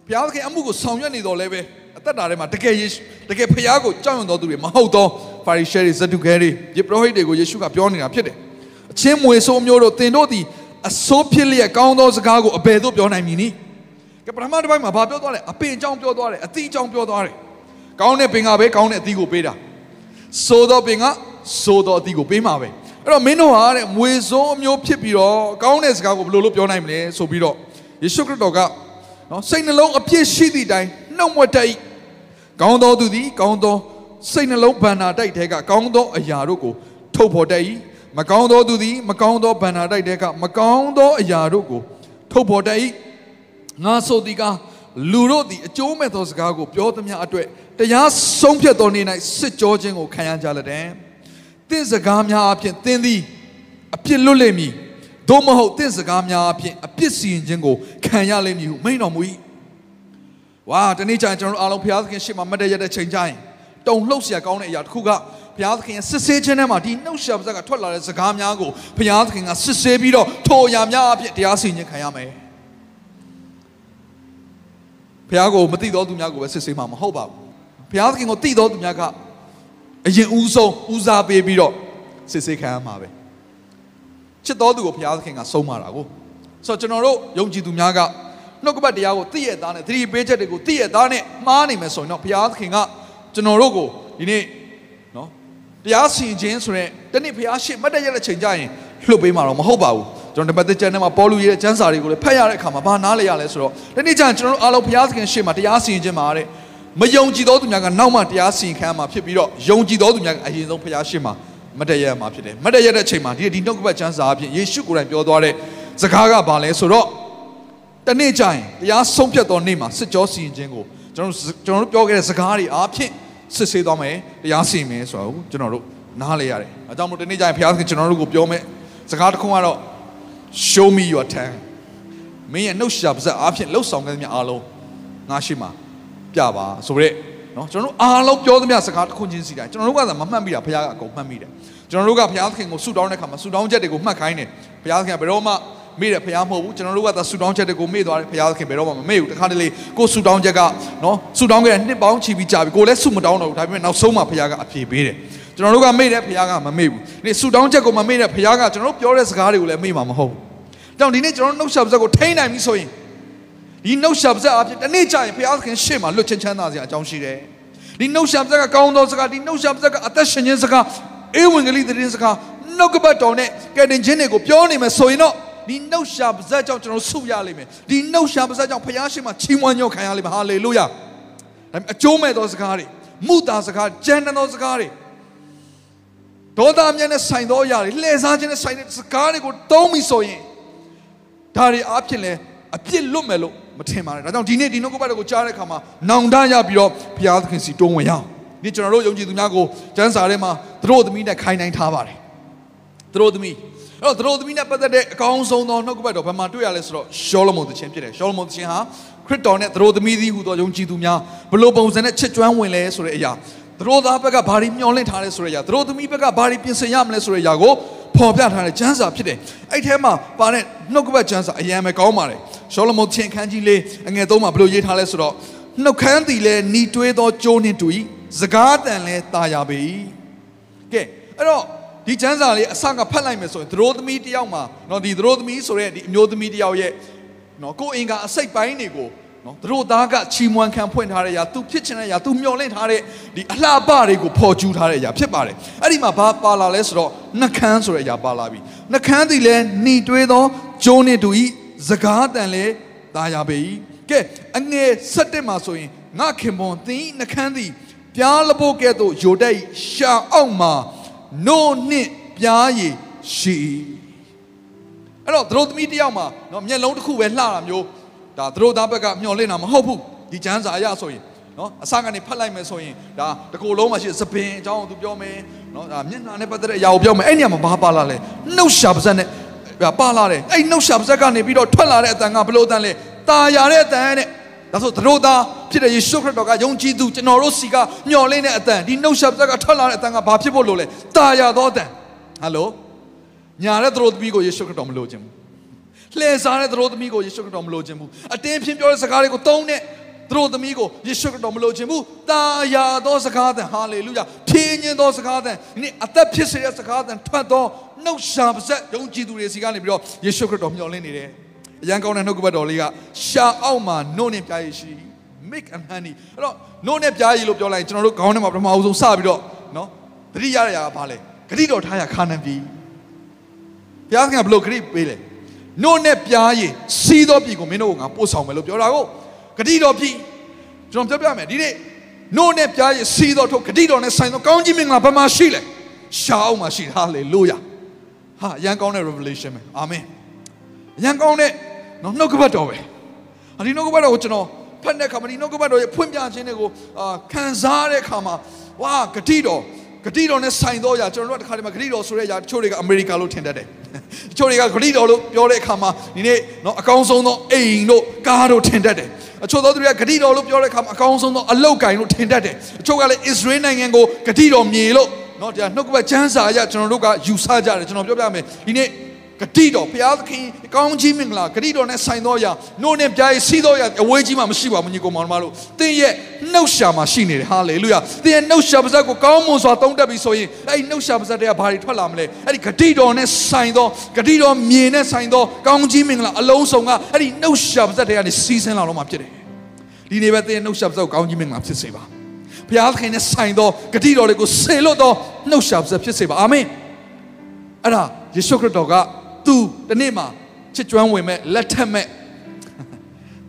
ဘုရားသခင်အမှုကိုဆောင်ရွက်နေတော်လဲပဲအသက်တာထဲမှာတကယ်ယေရှုတကယ်ဖခင်ကိုကြောက်ရွံ့တော်သူတွေမဟုတ်သောဖာရိရှဲတွေဇဒုခဲတွေယေပရောဟိတ်တွေကိုယေရှုကပြောနေတာဖြစ်တယ်အချင်းမွေဆိုးမျိုးတို့သင်တို့သည်အစိုးဖြစ်လျက်ကောင်းသောစကားကိုအဘယ်သို့ပြောနိုင်မည်နည်း ကပထမတစ်ပိုင်းမှာဘာပြောသွားလဲအပင်အကြောင်းပြောသွားတယ်အသီးအကြောင်းပြောသွားတယ်ကောင်းတဲ့ပင်ကပဲကောင်းတဲ့အသီးကိုပေးတာဆိုသောပင်ကဆိုသောအသီးကိုပေးမှာပဲအဲ့တော့မင်းတို့ဟာတဲ့မွေဆိုးအမျိုးဖြစ်ပြီးတော့ကောင်းတဲ့စကားကိုဘယ်လိုလုပ်ပြောနိုင်မလဲဆိုပြီးတော့ယေရှုခရစ်တော်ကနော်စိတ်နှလုံးအပြည့်ရှိသည့်တိုင်နှုတ်မွတ်တတ်၏ကောင်းသောသူသည်ကောင်းသောစိတ်နှလုံးဗန္နာတိုက်တဲ့ကကောင်းသောအရာတို့ကိုထုတ်ဖော်တတ်၏မကောင်းသောသူသည်မကောင်းသောဗန္နာတိုက်တဲ့ကမကောင်းသောအရာတို့ကိုထုတ်ဖော်တတ်၏ ငါဆိုသည်ကလူတို့သည်အကျိုးမဲ့သောစကားကိုပြောသမျှအတွက်တရားဆုံးဖြတ်သောနေ့၌စစ်ကြောခြင်းကိုခံရကြလက်တယ်။တင့်စကားများအဖြစ်သင်သည်အပြစ်လွတ်လိမ့်မည်။သို့မဟုတ်တင့်စကားများအဖြစ်အပြစ်စီရင်ခြင်းကိုခံရလိမ့်မည်ဟုမိန့်တော်မူ၏။ဝါတနေ့ကျရင်ကျွန်တော်တို့အားလုံးဘုရားသခင်ရှေ့မှာမတ်တရတဲ့ချိန်ကျရင်တုံလှုပ်เสียကောင်းတဲ့အရာတစ်ခုကဘုရားသခင်ရဲ့စစ်ဆေးခြင်းထဲမှာဒီနှုတ်ရှာပါးစကထွက်လာတဲ့စကားများကိုဘုရားသခင်ကစစ်ဆေးပြီးတော့ထိုအရာများအဖြစ်တရားစီရင်ခြင်းခံရမယ်။ ဘုရားကိုမသိသောသူများကိုပဲစစ်ဆေးမှာမဟုတ်ပါဘူးဘုရားသခင်ကိုသိသောသူများကအရင်ဦးဆုံးဦးစားပေးပြီးတော့စစ်ဆေးခံရမှာပဲချစ်တော်သူကိုဘုရားသခင်ကဆုံးမတာကိုဆိုတော့ကျွန်တော်တို့ယုံကြည်သူများကနှုတ်ကပတ်တရားကိုသိရသားနဲ့သတိပေးချက်တွေကိုသိရသားနဲ့မှားနေမယ်ဆိုရင်တော့ဘုရားသခင်ကကျွန်တော်တို့ကိုဒီနေ့နော်တရားစီရင်ခြင်းဆိုရင်တနေ့ဘုရားရှိမတ်တရတဲ့ချိန်ကြရင်လှုပ်ပေးမှာတော့မဟုတ်ပါဘူး ကျွန်တော်ဒီပတ်သက်ကျမ်းထဲမှာပေါ်လူရဲ့ကျမ်းစာတွေကိုလည်းဖတ်ရတဲ့အခါမှာဘာနားလဲရလဲဆိုတော့ဒီနေ့ကျရင်ကျွန်တော်တို့အားလုံးဘုရားသခင်ရှေ့မှာတရားစီရင်ခြင်းမှာတဲ့မယုံကြည်သောသူများကနောက်မှတရားစီရင်ခံမှာဖြစ်ပြီးတော့ယုံကြည်သောသူများကအရင်ဆုံးဘုရားရှေ့မှာမတည့်ရမှာဖြစ်တယ်မတည့်ရတဲ့အချိန်မှာဒီဒီနှုတ်ကပတ်ကျမ်းစာအဖြစ်ယေရှုကိုယ်တိုင်ပြောသွားတဲ့စကားကဘာလဲဆိုတော့တနေ့ကျရင်တရားဆုံးဖြတ်သောနေ့မှာစစ်ကြောစီရင်ခြင်းကိုကျွန်တော်ကျွန်တော်တို့ပြောခဲ့တဲ့စကားတွေအားဖြင့်စစ်ဆေးသွားမယ်တရားစီရင်မယ်ဆိုတော့ကျွန်တော်တို့နားလဲရတယ်အဲကြောင့်မို့တနေ့ကျရင်ဘုရားသခင်ကျွန်တော်တို့ကိုပြောမယ်စကားတစ်ခုကတော့ show me your tongue မင်းရဲ့နှုတ်ရှာပါးစပ်အားဖြင့်လှုပ်ဆောင်ခဲ့သမျှအားလုံးငါရှိမှာပြပါဆိုရက်နော်ကျွန်တော်တို့အားလုံးပြောသမျှစကားတစ်ခုချင်းစီတိုင်းကျွန်တော်တို့ကသာမမှတ်မိတာဘုရားကအကုန်မှတ်မိတယ်ကျွန်တော်တို့ကဘုရားသခင်ကိုဆုတောင်းတဲ့အခါမှာဆုတောင်းချက်တွေကိုမှတ်ခိုင်းတယ်ဘုရားသခင်ကဘယ်တော့မှမေ့တယ်ဘုရားမဟုတ်ဘူးကျွန်တော်တို့ကသာဆုတောင်းချက်တွေကိုမေ့သွားတယ်ဘုရားသခင်ဘယ်တော့မှမမေ့ဘူးတခါတလေကိုဆုတောင်းချက်ကနော်ဆုတောင်းခဲ့တဲ့နှစ်ပေါင်းချီပြီးကြာပြီကိုလည်းဆုမတောင်းတော့ဘူးဒါပေမဲ့နောက်ဆုံးမှဘုရားကအပြေပေးတယ် ကျွန်တော်တို့ကမေ့တယ်ဘုရားကမမေ့ဘူးဒီဆုတောင်းချက်ကိုမမေ့တဲ့ဘုရားကကျွန်တော်တို့ပြောတဲ့စကားတွေကိုလည်းမေ့မှာမဟုတ်ဘူးကြောင့်ဒီနေ့ကျွန်တော်တို့နှုတ်ဆက်ပါးစပ်ကိုထိန်းနိုင်ပြီဆိုရင်ဒီနှုတ်ဆက်ပါးစပ်အဖြစ်တနေ့ကျရင်ဘုရားသခင်ရှေ့မှာလွတ်ချင်းချမ်းသာစရာအကြောင်းရှိတယ်ဒီနှုတ်ဆက်ပါးစပ်ကကောင်းသောစကားဒီနှုတ်ဆက်ပါးစပ်ကအသက်ရှင်ခြင်းစကားအေဝံဂေလိသတင်းစကားနှုတ်ကပတ်တော်နဲ့ကယ်တင်ခြင်းတွေကိုပြောနေမယ်ဆိုရင်တော့ဒီနှုတ်ရှာပါးစပ်ကြောင့်ကျွန်တော်ဆုရလိမ့်မယ်ဒီနှုတ်ရှာပါးစပ်ကြောင့်ဘုရားရှိခိုးချီးမွမ်းညောခံရလိမ့်မယ်ဟာလေလုယာဒါပေမဲ့အကျိုးမဲ့သောစကားတွေမုတာစကားကြမ်းတမ်းသောစကားတွေ ဒေါသအမျက်နဲ့ဆိုင်သောအရာတွေလှည့်စားခြင်းနဲ့ဆိုင်တဲ့စကားတွေကိုတုံးပြီဆိုရင်ဒါတွေအားဖြင့်လဲအပြစ်လွတ်မယ်လို့မထင်ပါနဲ့ဒါကြောင့်ဒီနေ့ဒီနှုတ်ကပတ်တော်ကိုကြားတဲ့အခါမှာနောင်တရပြီးတော့ဘုရားသခင်စီတွန်းဝင်ရအောင်ဒီကျွန်တော်တို့ယုံကြည်သူများကိုကျမ်းစာထဲမှာသူတို့သမီးနဲ့ခိုင်းနိုင်ထားပါတယ်သူတို့သမီးအဲ့တော့သူတို့သမီးနဲ့ပတ်သက်တဲ့အကောင်းဆုံးသောနှုတ်ကပတ်တော်ဘယ်မှာတွေ့ရလဲဆိုတော့ရှောလမုန်သခင်ဖြစ်တယ်ရှောလမုန်သခင်ဟာခရစ်တော်နဲ့သူတို့သမီးသည်ဟူသောယုံကြည်သူများဘလို့ပုံစံနဲ့ချစ်ကျွမ်းဝင်လဲဆိုတဲ့အရာ သူတို့သားဘက်ကဘာတွေမျှော်လင့်ထားလဲဆိုတဲ့အရာသူတို့သမီးဘက်ကဘာတွေပြင်ဆင်ရမလဲဆိုတဲ့အရာကိုဖော်ပြထားတဲ့ကျမ်းစာဖြစ်တယ်အဲ့ထဲမှာပါတဲ့နှုတ်ကပတ်ကျမ်းစာအရင်ပဲကောင်းပါတယ်ရှောလမုန်ချင်းခန်းကြီးလေးအငယ်သုံးမှာဘလို့ရေးထားလဲဆိုတော့နှုတ်ခမ်းသည်လဲနီးတွဲသောကြိုးနှင့်တူ၏စကားတန်လဲတာယာပေ၏ကဲအဲ့တော့ဒီကျမ်းစာလေးအစကဖတ်လိုက်မယ်ဆိုရင်သရိုးသမီးတယောက်မှာနော်ဒီသရိုးသမီးဆိုတဲ့ဒီအမျိုးသမီးတယောက်ရဲ့နော်ကိုယ်အင်္ဂါအစိတ်ပိုင်းတွေကို နော်သူတို့သားကချီမွမ်းခံဖွင့်ထားတဲ့အရာသူဖြစ်ချင်တဲ့အရာသူမျှော်လင့်ထားတဲ့ဒီအလှပတွေကိုဖော်ကျူးထားတဲ့အရာဖြစ်ပါတယ်အဲ့ဒီမှာဘာပါလာလဲဆိုတော့နှကန်းဆိုတဲ့အရာပါလာပြီနှကန်းသည်လည်းหนีတွေးသောဂျိုးနှင့်တူဤစကားတန်လည်းသားရပေ၏ကဲအငယ်၁၁မှာဆိုရင်ငါခင်ပွန်သင်နှကန်းသည်ပြားလဖို့ကဲ့သို့ယိုတဲ့ရှာအောက်မှာနို့နှင့်ပြားရည်ရှိအဲ့တော့သူတို့သမီးတယောက်မှာနော်မျက်လုံးတစ်ခုပဲလှတာမျိုး ဒါသူတို့သားဘက်ကမျှော်လင့်တာမဟုတ်ဘူးဒီကျမ်းစာအရဆိုရင်နော်အစကနေဖတ်လိုက်မယ်ဆိုရင်ဒါတကူလုံးမှာရှိသပင်အကြောင်းသူပြောမယ်နော်ဒါမျက်နှာနဲ့ပတ်သက်တဲ့အရာကိုပြောမယ်အဲ့ညမှာဘာပါလာလဲနှုတ်ရှာပါဇက်နဲ့ပါလာတယ်အဲ့နှုတ်ရှာပါဇက်ကနေပြီးတော့ထွက်လာတဲ့အတန်ကဘလို့အတန်လဲတာယာတဲ့အတန်တဲ့ဒါဆိုသတို့သားဖြစ်တဲ့ယေရှုခရစ်တော်ကယုံကြည်သူကျွန်တော်တို့စီကမျှော်လင့်တဲ့အတန်ဒီနှုတ်ဆက်သက်ကထွက်လာတဲ့အတန်ကဘာဖြစ်ဖို့လို့လဲတာယာသောအတန်ဟယ်လိုညာတဲ့သတို့သမီးကိုယေရှုခရစ်တော်မလိုခြင်းဘူး လှည့်စားတဲ့သူတို့သမီးကိုယေရှုခရစ်တော်မလို့ခြင်းဘူးအတင်းဖြင်းပြောတဲ့စကားတွေကိုသုံးတဲ့သူတို့သမီးကိုယေရှုခရစ်တော်မလို့ခြင်းဘူးတာယာသောစကားသံဟာလေလုယာဖြင်းညင်းသောစကားသံဒီနေ့အသက်ဖြစ်စေတဲ့စကားသံထွက်သောနှုတ်ရှာပါဆက်ယုံကြည်သူတွေစီကနေပြီးတော့ယေရှုခရစ်တော်မျှော်လင့်နေတယ်အရန်ကောင်းတဲ့နှုတ်ကပတ်တော်လေးကရှာအောက်မှာနှုတ်နဲ့ပြားရည်ရှိ make and honey အဲ့တော့နှုတ်နဲ့ပြားရည်လို့ပြောလိုက်ရင်ကျွန်တော်တို့ခေါင်းထဲမှာပထမအဆုံးစပြီးတော့နော်တတိယရရာကဘာလဲဂတိတော်ထားရခါနံပြီဘုရားသခင်ကဘလို့ဂတိပေးလဲ နို့နဲ့ပြားရည်စီးသောပြည်ကိုမင်းတို့ကငါပို့ဆောင်မယ်လို့ပြောတာကိုဂတိတော်ပြည်ကျွန်တော်ပြောပြမယ်ဒီနေ့နို့နဲ့ပြားရည်စီးသောထုတ်ဂတိတော်နဲ့ဆိုင်သောကောင်းကြီးမင်္ဂလာဘာမှရှိလဲရှားအောင်မှာရှိတာလေလို့ရဟာအရန်ကောင်းတဲ့ revelation ပဲအာမင်အရန်ကောင်းတဲ့နော်နှုတ်ကပတ်တော်ပဲအဒီနှုတ်ကပတ်တော်ကိုကျွန်တော်ဖတ်တဲ့အခါမှာဒီနှုတ်ကပတ်တော်ရဲ့ဖွင့်ပြခြင်းတွေကိုအာခံစားတဲ့အခါမှာဝါဂတိတော် ဂတိတော်နဲ့ဆိုင်သောຢာကျွန်တော်တို့ကတခါတည်းမှာဂတိတော်ဆိုတဲ့ຢာတချို့တွေကအမေရိကလို့ထင်တတ်တယ်တချို့တွေကဂတိတော်လို့ပြောတဲ့အခါမှာဒီနေ့နော်အကောင်းဆုံးသောအိမ်တို့ကားတို့ထင်တတ်တယ်အချို့သောသူတွေကဂတိတော်လို့ပြောတဲ့အခါမှာအကောင်းဆုံးသောအလောက်ကင်လို့ထင်တတ်တယ်အချို့ကလည်းအစ္စရေးနိုင်ငံကိုဂတိတော်မြေလို့နော်ဒါနှုတ်ကပတ်ချမ်းစာအရကျွန်တော်တို့ကယူဆကြတယ်ကျွန်တော်ပြောပြမယ်ဒီနေ့ ဂတိတော်ဘုရားသခင်ကောင်းကြီးမင်္ဂလာဂတိတော်နဲ့ဆိုင်သောအရာနို့နဲ့ပြားရေးစီးသောအရာအဝေးကြီးမှမရှိပါဘူးညီကောင်မောင်တို့သင်ရဲ့နှုတ်ရှာမှာရှိနေတယ်ဟာလေလုယာသင်ရဲ့နှုတ်ရှာပါဇက်ကိုကောင်းမွန်စွာသုံးတတ်ပြီဆိုရင်အဲ့ဒီနှုတ်ရှာပါဇက်တွေကဘာတွေထွက်လာမလဲအဲ့ဒီဂတိတော်နဲ့ဆိုင်သောဂတိတော်မြင်နဲ့ဆိုင်သောကောင်းကြီးမင်္ဂလာအလုံးစုံကအဲ့ဒီနှုတ်ရှာပါဇက်တွေကနေစီးဆင်းလာတော့မှဖြစ်တယ်ဒီနေ့ပဲသင်ရဲ့နှုတ်ရှာပါဇက်ကိုကောင်းကြီးမင်္ဂလာဖြစ်စေပါဘုရားသခင်နဲ့ဆိုင်သောဂတိတော်တွေကိုဆေလွတ်သောနှုတ်ရှာပါဇက်ဖြစ်စေပါအာမင်အဲ့ဒါယေရှုခရစ်တော်က သူတနေ့မှာချစ်ကျွမ်းဝင်မဲ့လက်ထက်မဲ့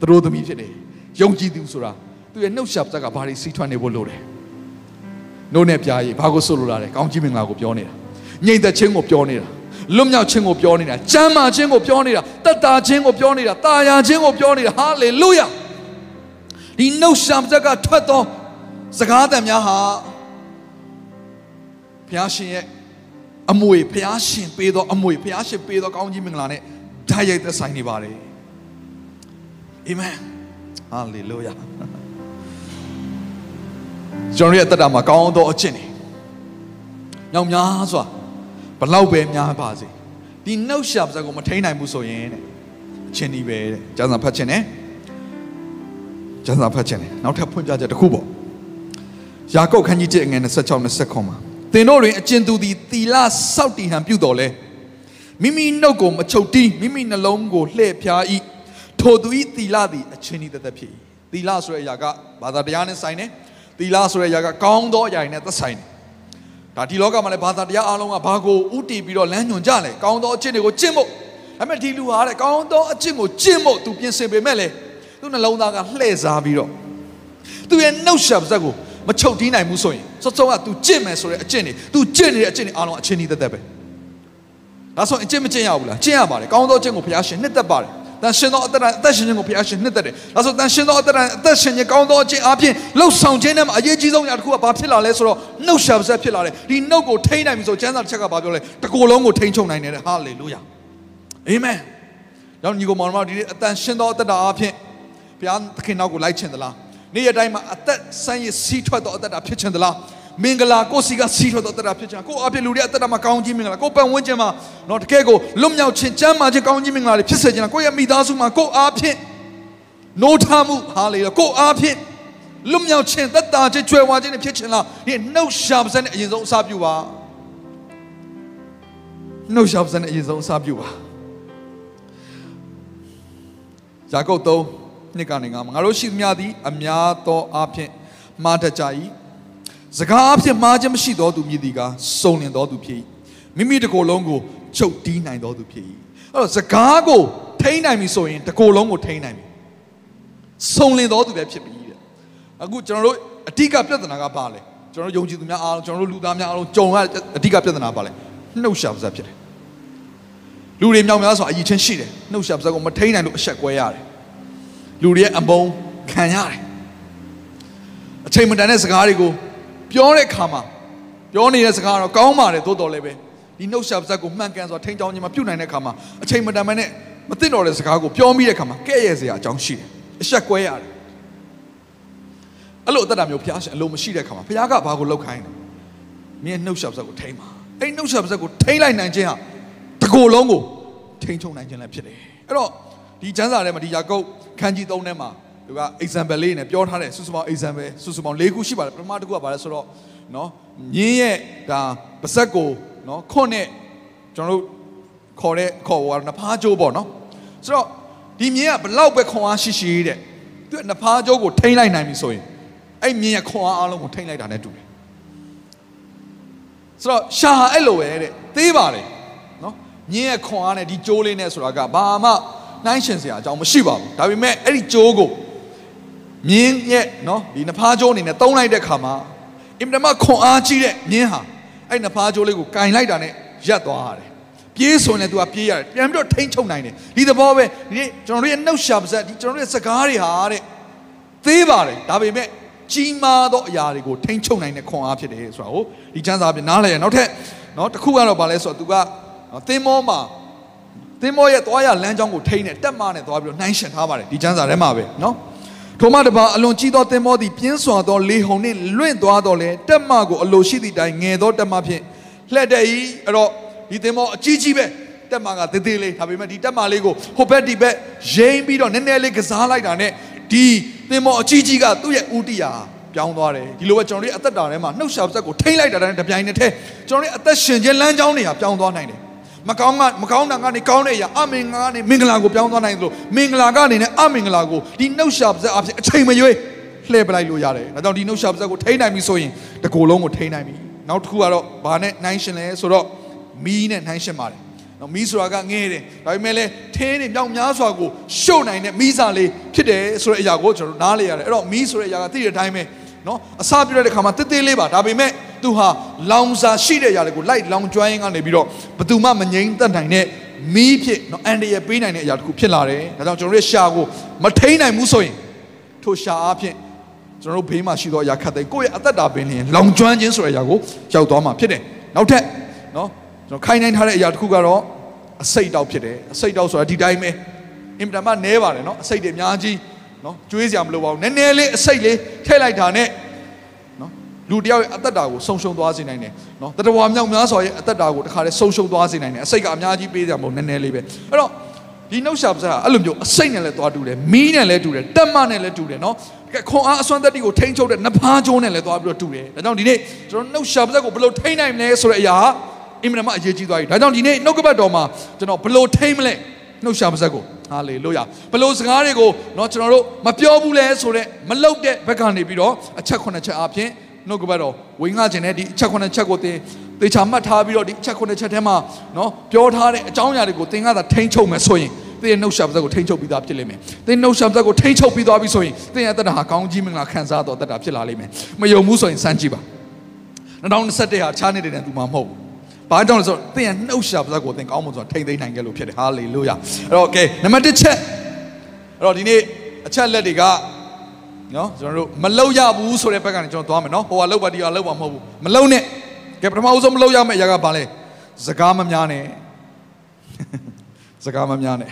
သူတို့သမီးဖြစ်တယ်ယုံကြည်သူဆိုတာသူရဲ့နှုတ်ဆက်ကဘာတွေစီးထွန်းနေဖို့လိုတယ်နှုတ်နဲ့ပြားရည်ဘာကိုဆိုလိုတာလဲကောင်းကြီးမင်္ဂလာကိုပြောနေတာညိတ်သက်ခြင်းကိုပြောနေတာလွတ်မြောက်ခြင်းကိုပြောနေတာကျမ်းမာခြင်းကိုပြောနေတာတတ်တာခြင်းကိုပြောနေတာတာယာခြင်းကိုပြောနေတာဟာလေလုယာဒီနှုတ်ဆက်ကထွက်သောစကားသံများဟာဘုရားရှင်ရဲ့ အမွေဖျားရှင်ပေးသောအမွေဖျားရှင်ပေးသောကောင်းကြီးမင်္ဂလာနဲ့ဓာတ်ရိုက်သက်ဆိုင်နေပါတယ်အာမင်ဟာလေလုယာကျွန်တော်ရဲ့အသက်တာမှာကောင်းသောအကျင့်တွေညောင်များစွာဘလောက်ပဲများပါစေဒီနှုတ်ရှာပါးကိုမထိန်နိုင်ဘူးဆိုရင်တဲ့အချင်းဒီပဲတဲ့ကျမ်းစာဖတ်ခြင်းနဲ့ကျမ်းစာဖတ်ခြင်းနဲ့နောက်ထပ်ဖွင့်ပြချက်တစ်ခုပေါ့ယာကုပ်ခန်းကြီး7အငယ်26 29မှာ သင်တို့တွင်အကျဉ်သူသည်သီလစောက်တည်ဟန်ပြုတော်လဲမိမိနှုတ်ကိုမချုပ်တီးမိမိနှလုံးကိုလှည့်ဖြား၏ထိုသူ၏သီလသည်အချင်းဤတသက်ဖြစ်၏သီလဆိုတဲ့အရာကဘာသာတရားနဲ့ဆိုင်တယ်သီလဆိုတဲ့အရာကကောင်းသောအရာတွေနဲ့သက်ဆိုင်တယ်ဒါဒီလောကမှာလည်းဘာသာတရားအလုံးကဘာကိုဥတည်ပြီးတော့လမ်းညွှန်ကြလဲကောင်းသောအကျင့်တွေကိုကျင့်ဖို့ဒါပေမဲ့ဒီလူဟာတဲ့ကောင်းသောအကျင့်ကိုကျင့်ဖို့သူပြင်ဆင်ပေမဲ့လေသူနှလုံးသားကလှည့်စားပြီးတော့သူရဲ့နှုတ်ဆက်ပါးစပ်ကို မချုပ်တီးနိုင်ဘူးဆိုရင်စောစောက तू ကြင့်မယ်ဆိုတဲ့အကျင့်တွေ तू ကြင့်နေတဲ့အကျင့်တွေအားလုံးအချင်းဤသက်သက်ပဲဒါဆိုရင်အကျင့်မကျင့်ရဘူးလားကျင့်ရပါတယ်ကောင်းသောအကျင့်ကိုဘုရားရှင်နှစ်သက်ပါတယ်တန်ရှင်သောအသက်အသက်ရှင်ခြင်းကိုဘုရားရှင်နှစ်သက်တယ်ဒါဆိုတန်ရှင်သောအသက်အသက်ရှင်ခြင်းကောင်းသောအကျင့်အပြင်လှုပ်ဆောင်ခြင်းနဲ့မှာအရေးကြီးဆုံးအရာတစ်ခုကဘာဖြစ်လာလဲဆိုတော့နှုတ်ရှာပါဆက်ဖြစ်လာတယ်ဒီနှုတ်ကိုထိန်းနိုင်ပြီဆိုကျမ်းစာတစ်ချက်ကဘာပြောလဲတကိုယ်လုံးကိုထိန်းချုပ်နိုင်တယ်ဟာလေလုယာအာမင်။တော့ညီကိုမောင်မဒီနေ့အတန်ရှင်သောအသက်တာအဖြစ်ဘုရားသခင်နောက်ကိုလိုက်ချင်သလား။ နေ့ရက်တိုင်းမှာအသက်ဆန်းရည်စီးထွက်သောအသက်တာဖြစ်ချင်သလား။မင်္ဂလာကိုစီကစီးထွက်သောအသက်တာဖြစ်ချင်ကိုအဖြစ်လူတွေအသက်တာမှာကောင်းကြီးမင်္ဂလာကိုပတ်ဝန်းကျင်မှာတော့တကယ်ကိုလွတ်မြောက်ခြင်းကျမ်းမာခြင်းကောင်းကြီးမင်္ဂလာတွေဖြစ်စေချင်တာကိုရဲ့မိသားစုမှာကိုအားဖြင့်နိုးထမှုဟာလေကိုအားဖြင့်လွတ်မြောက်ခြင်းသက်တာခြင်းကြွယ်ဝခြင်းတွေဖြစ်ချင်လားဒီနှုတ်ရှာပါစနဲ့အရင်ဆုံးအစပြုပါနှုတ်ရှာပါးစပ်နဲ့အရင်ဆုံးအစပြုပါယာကုပ်3 နှစ်ကနေငါမှာငါတို့ရှိသမျှသည်အများသောအားဖြင့်မှားတတ်ကြ၏စကားအဖြစ်မှားခြင်းမရှိသောသူမြည်သည်ကစုံလင်သောသူဖြစ်၏မိမိတကိုယ်လုံးကိုချုပ်တီးနိုင်သောသူဖြစ်၏အဲ့တော့စကားကိုထိန်းနိုင်ပြီဆိုရင်တကိုယ်လုံးကိုထိန်းနိုင်ပြီစုံလင်သောသူပဲဖြစ်ပြီတဲ့အခုကျွန်တော်တို့အဓိကပြဿနာကဘာလဲကျွန်တော်တို့ယုံကြည်သူများအားလုံးကျွန်တော်တို့လူသားများအားလုံးကြုံရတဲ့အဓိကပြဿနာဘာလဲနှုတ်ရှာပါးစပ်ဖြစ်တယ်လူတွေမြောက်များစွာအယီချင်းရှိတယ်နှုတ်ရှာပါးစပ်ကိုမထိန်းနိုင်လို့အဆက်ကွဲရတယ် လူတွေရဲ့အမုန်းခံရတယ်အချိန်မတန်တဲ့စကားတွေကိုပြောတဲ့အခါမှာပြောနေတဲ့စကားတော့ကောင်းပါတယ်သို့တော်လည်းပဲဒီနှုတ်ရှာပါးစပ်ကိုမှန်ကန်စွာထိန်းချောင်းခြင်းမပြုတ်နိုင်တဲ့အခါမှာအချိန်မတန်မနဲ့မသိတော့တဲ့စကားကိုပြောမိတဲ့အခါမှာကဲ့ရဲ့စရာအကြောင်းရှိတယ်အဆက်ကွဲရတယ်အဲ့လိုအသက်တာမျိုးဘုရားရှင်အလိုမရှိတဲ့အခါမှာဘုရားကဘာကိုလောက်ခိုင်းလဲမင်းနှုတ်ရှာပါးစပ်ကိုထိန်းပါအဲ့နှုတ်ရှာပါးစပ်ကိုထိန်းလိုက်နိုင်ခြင်းဟာတကိုယ်လုံးကိုထိန်းချုပ်နိုင်ခြင်းလည်းဖြစ်တယ်အဲ့တော့ဒီကျမ်းစာထဲမှာဒီယာကုပ် ခန်းကြီး3ထဲမှာသူက example လေးနဲ့ပြောထားတယ်စုစုပေါင်း example စုစုပေါင်း၄ခုရှိပါတယ်ပထမတစ်ခုကဘာလဲဆိုတော့နော်မြင်းရဲ့ဒါပါဇက်ကိုနော်ခွန့်နဲ့ကျွန်တော်တို့ခေါ်တဲ့ခေါ်ဟိုကနဖားကျိုးပေါ့နော်ဆိုတော့ဒီမြင်းကဘလောက်ပဲခွန်အားရှိရှိတဲ့သူကနဖားကျိုးကိုထိမ့်လိုက်နိုင်ပြီဆိုရင်အဲ့မြင်းရဲ့ခွန်အားအလုံးကိုထိမ့်လိုက်တာနဲ့တူတယ်ဆိုတော့ရှာဟာအဲ့လိုပဲတဲ့သေးပါတယ်နော်မြင်းရဲ့ခွန်အားနဲ့ဒီကျိုးလေးနဲ့ဆိုတာကဘာမှ နှိုင်းရှင်စရာအကြောင်းမရှိပါဘူးဒါပေမဲ့အဲ့ဒီကျိုးကိုမြင်းရဲ့နော်ဒီနဖားကျိုးအနေနဲ့တုံးလိုက်တဲ့ခါမှာအင်မတန်မှခွန်အားကြီးတဲ့မြင်းဟာအဲ့နဖားကျိုးလေးကိုကင်လိုက်တာနဲ့ရပ်သွားရတယ်ပြေးဆိုရင်လည်း तू ကပြေးရတယ်ပြန်ပြီးတော့ထိမ့်ချုပ်နိုင်တယ်ဒီသဘောပဲဒီနေ့ကျွန်တော်တို့ရဲ့နှုတ်ရှာပါစက်ဒီကျွန်တော်တို့ရဲ့စကားတွေဟာတဲ့သေးပါတယ်ဒါပေမဲ့ကြီးမားသောအရာတွေကိုထိမ့်ချုပ်နိုင်တဲ့ခွန်အားဖြစ်တယ်ဆိုတာကိုဒီကျမ်းစာပြင်နားလည်ရနောက်ထပ်နော်တစ်ခုကတော့ဗာလဲဆိုတော့ तू ကသင်္ဘောမှာ သင်္ဘောရဲ့သွားရလမ်းကြောင်းကိုထိန်းတယ်တက်မနဲ့သွားပြီးတော့နှိုင်းရှင်ထားပါတယ်ဒီကျမ်းစာထဲမှာပဲနော်ထိုမှတပါအလွန်ကြီးသောသင်္ဘောသည်ပြင်းစွာသောလေဟုန်နှင့်လွင့်သွားတော့လေတက်မကိုအလိုရှိသည့်တိုင်ငယ်သောတက်မဖြင့်လှက်တဲ့ဤအဲ့တော့ဒီသင်္ဘောအကြီးကြီးပဲတက်မကသေးသေးလေးဒါပေမဲ့ဒီတက်မလေးကိုဟိုဘက်ဒီဘက်ရိမ့်ပြီးတော့နည်းနည်းလေးကစားလိုက်တာနဲ့ဒီသင်္ဘောအကြီးကြီးကသူ့ရဲ့ဥတီယာပြောင်းသွားတယ်ဒီလိုပဲကျွန်တော်တို့အသက်တာထဲမှာနှုတ်ရှာဆက်ကိုထိမ့်လိုက်တာနဲ့တပြိုင်နက်တည်းကျွန်တော်တို့အသက်ရှင်ခြင်းလမ်းကြောင်းတွေဟာပြောင်းသွားနိုင်တယ် မကောင်းကမကောင်းတာကနေကောင်းတဲ့အရာအမင်္ဂလာကနေမင်္ဂလာကိုပြောင်းသွားနိုင်သလိုမင်္ဂလာကနေနဲ့အမင်္ဂလာကိုဒီနှုတ်ရှာပါးအဖြစ်အချိန်မရွေးလှည့်ပလိုက်လို့ရတယ်။ဒါကြောင့်ဒီနှုတ်ရှာပါးကိုထိန်းနိုင်ပြီဆိုရင်တကိုယ်လုံးကိုထိန်းနိုင်ပြီ။နောက်တစ်ခုကတော့ဘာနဲ့နှိုင်းရှင်လဲဆိုတော့မီးနဲ့နှိုင်းရှင်ပါတယ်။နော်မီးဆိုတာကငဲတယ်။ဒါပေမဲ့လည်းထင်းတွေမြောက်များစွာကိုရှို့နိုင်တဲ့မီးစာလေးဖြစ်တယ်ဆိုတဲ့အရာကိုကျွန်တော်နားလေရတယ်။အဲ့တော့မီးဆိုတဲ့အရာကသိတဲ့အတိုင်းပဲနော်အစာပြတဲ့ခါမှာတစ်သေးလေးပါဒါပေမဲ့ သူဟာလောင်စာရှိတဲ့အရာတွေကိုလိုက်လောင်ကျွမ်းရင်းကနေပြီးတော့ဘယ်သူမှမငြိမ်းသက်နိုင်တဲ့မီးဖြစ်နော်အန်တရပေးနိုင်တဲ့အရာတစ်ခုဖြစ်လာတယ်ဒါကြောင့်ကျွန်တော်တို့ရှာကိုမထိန်နိုင်ဘူးဆိုရင်ထိုရှာအားဖြင့်ကျွန်တော်တို့ဘေးမှာရှိသောအရာခတ်သိမ်းကိုယ့်ရဲ့အသက်တာပင်လျင်လောင်ကျွမ်းခြင်းဆိုတဲ့အရာကိုရောက်သွားမှာဖြစ်တယ်နောက်ထပ်နော်ကျွန်တော်ခိုင်းနိုင်ထားတဲ့အရာတစ်ခုကတော့အစိတ်တောက်ဖြစ်တယ်အစိတ်တောက်ဆိုတာဒီတိုင်းပဲအင်တာမနဲပါတယ်နော်အစိတ်တွေအများကြီးနော်ကျွေးစရာမလိုပါဘူးနည်းနည်းလေးအစိတ်လေးထည့်လိုက်တာနဲ့နော် လူတယောက်ရဲ့အသက်တာကိုဆုံးရှုံးသွားစေနိုင်တယ်နော်တတဝါမြောက်များစွာရဲ့အသက်တာကိုတခါတည်းဆုံးရှုံးသွားစေနိုင်တယ်အစိတ်ကအများကြီးပေးကြမလို့နည်းနည်းလေးပဲအဲ့တော့ဒီနှုတ်ရှာပါးစပ်ကအဲ့လိုမျိုးအစိတ်နဲ့လည်းသွားတူတယ်မီးနဲ့လည်းတူတယ်တက်မနဲ့လည်းတူတယ်နော်ကဲခွန်အားအစွမ်းသက်တွေကိုထိန်းချုပ်တဲ့နဖားကျိုးနဲ့လည်းသွားပြီးတော့တူတယ်ဒါကြောင့်ဒီနေ့ကျွန်တော်နှုတ်ရှာပါးစပ်ကိုဘယ်လိုထိန်းနိုင်မလဲဆိုတဲ့အရာအင်မတန်မှအရေးကြီးသွားပြီဒါကြောင့်ဒီနေ့နှုတ်ကပတ်တော်မှာကျွန်တော်ဘယ်လိုထိန်းမလဲနှုတ်ရှာပါးစပ်ကိုဟာလေလုယာဘလို့စကားတွေကိုเนาะကျွန်တော်တို့မပြောဘူးလဲဆိုတော့မလုတ်တဲ့ဘက်ကနေပြီးတော့အချက်ခုနှစ်ချက်အပြင် နှုတ်ကပတ်တော်ဝင်ငှခြင်းနဲ့ဒီအချက်ခုနှစ်ချက်ကိုသင်သေချာမှတ်ထားပြီးတော့ဒီအချက်ခုနှစ်ချက်ထဲမှာနော်ပြောထားတဲ့အကြောင်းအရာတွေကိုသင်ကသာထိန်းချုပ်မယ်ဆိုရင်သင်ရဲ့နှုတ်ဆက်ပတ်ကိုထိန်းချုပ်ပြီးသားဖြစ်လိမ့်မယ်။သင်နှုတ်ဆက်ပတ်ကိုထိန်းချုပ်ပြီးသွားပြီဆိုရင်သင်ရဲ့တဏ္ဍာဟာကောင်းကြီးမင်္ဂလာခံစားတော်တတ်တာဖြစ်လာလိမ့်မယ်။မယုံဘူးဆိုရင်စမ်းကြည့်ပါ။2021ဟာခြားနေတဲ့သူမှမဟုတ်ဘူး။ဘာကြောင့်လဲဆိုတော့သင်ရဲ့နှုတ်ရှာပါးကိုသင်ကောင်းမွန်စွာထိမ့်သိမ့်နိုင်ခဲ့လို့ဖြစ်တယ်ဟာလေလုယာအဲ့တော့ okay နံပါတ်1ချက်အဲ့တော့ဒီနေ့အချက်လက်တွေက နော်ကျွန်တော်တို့မလောက်ရဘူးဆိုတဲ့ဘက်ကနေကျွန်တော်သွားမယ်နော်ဟိုကလောက်ပါဒီကလောက်ပါမဟုတ်ဘူးမလောက်နဲ့ကဲပထမဦးဆုံးမလောက်ရမယ့်အရာကဘာလဲစကားမများနဲ့စကားမများနဲ့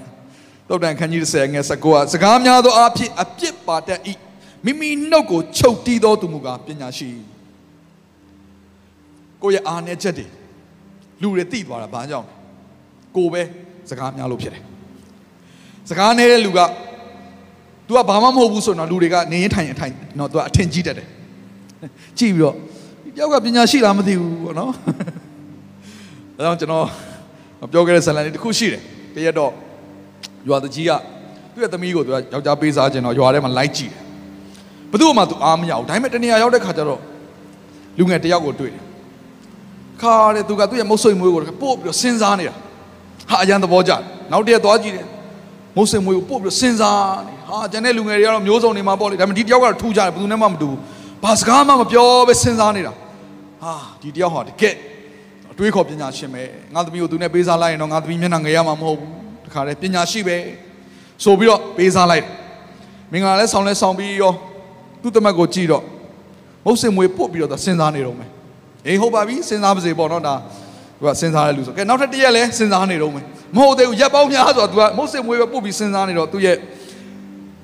တုတ်တန်ခန်းကြီး30ငယ်19ကစကားများသောအဖြစ်အပြစ်ပါတတ်ဤမိမိနှုတ်ကိုချုပ်တီးသောသူမူကားပညာရှိကိုယ့်ရဲ့အားနည်းချက်တွေလူတွေသိသွားတာဘာကြောင့်လဲကိုယ်ပဲစကားများလို့ဖြစ်တယ်စကားနေတဲ့လူက तू ကဘာမှမဟုတ်ဘူးဆိုတော့လူတွေကနေရင်ထိုင်ရင်ထိုင်တော့ तू ကအထင်ကြီးတတ်တယ်ကြည့်ပြီးတော့ဒီတယောက်ကပညာရှိလားမသိဘူးပေါ့နော်ဒါကြောင့်ကျွန်တော်ပြောခဲ့တဲ့ဇာတ်လမ်းလေးတစ်ခုရှိတယ်တရက်တော့ရွာတကြီးကသူ့ရဲ့သမီးကိုသူကယောက်ျားပေးစားခြင်းတော့ရွာထဲမှာလိုက်ကြည့်တယ်ဘယ်သူမှသူအားမရဘူးဒါပေမဲ့တနေရာရောက်တဲ့ခါကျတော့လူငယ်တစ်ယောက်ကိုတွေ့တယ်ခါတဲ့သူကသူ့ရဲ့မုတ်ဆိတ်မွေးကိုပို့ပြီးတော့စဉ်းစားနေတာဟာအရန်သဘောကျတယ်နောက်တရက်သွားကြည့်တယ်မုတ်ဆိတ်မွေးကိုပို့ပြီးတော့စဉ်းစားနေ ဟာကျန်တဲ့လူငယ်တွေကတော့မျိုးစုံနေမှာပေါ့လေဒါပေမဲ့ဒီတယောက်ကတော့ထူးကြတယ်ဘယ်သူနဲ့မှမတူဘူးဘာစကားမှမပြောပဲစဉ်းစားနေတာဟာဒီတယောက်ဟာတကယ်အတွေးခေါ်ပညာရှင်ပဲငါသမီးကိုသူနဲ့ပေးစားလိုက်ရင်တော့ငါသမီးမျက်နှာငယ်ရမှာမဟုတ်ဘူးတခါတည်းပညာရှိပဲဆိုပြီးတော့ပေးစားလိုက်တယ်မင်္ဂလာလဲဆောင်းလဲဆောင်းပြီးရောသူ့တမက်ကိုကြည့်တော့မုတ်စင်မွေပုတ်ပြီးတော့သူစဉ်းစားနေတော့မယ်အေးဟုတ်ပါပြီစဉ်းစားပါစေပေါ့နော်ဒါသူကစဉ်းစားတဲ့လူဆိုကဲနောက်ထပ်တစ်ရက်လဲစဉ်းစားနေတော့မယ်မဟုတ်သေးဘူးရက်ပေါင်းများဆိုတော့သူကမုတ်စင်မွေပဲပုတ်ပြီးစဉ်းစားနေတော့သူ့ရဲ့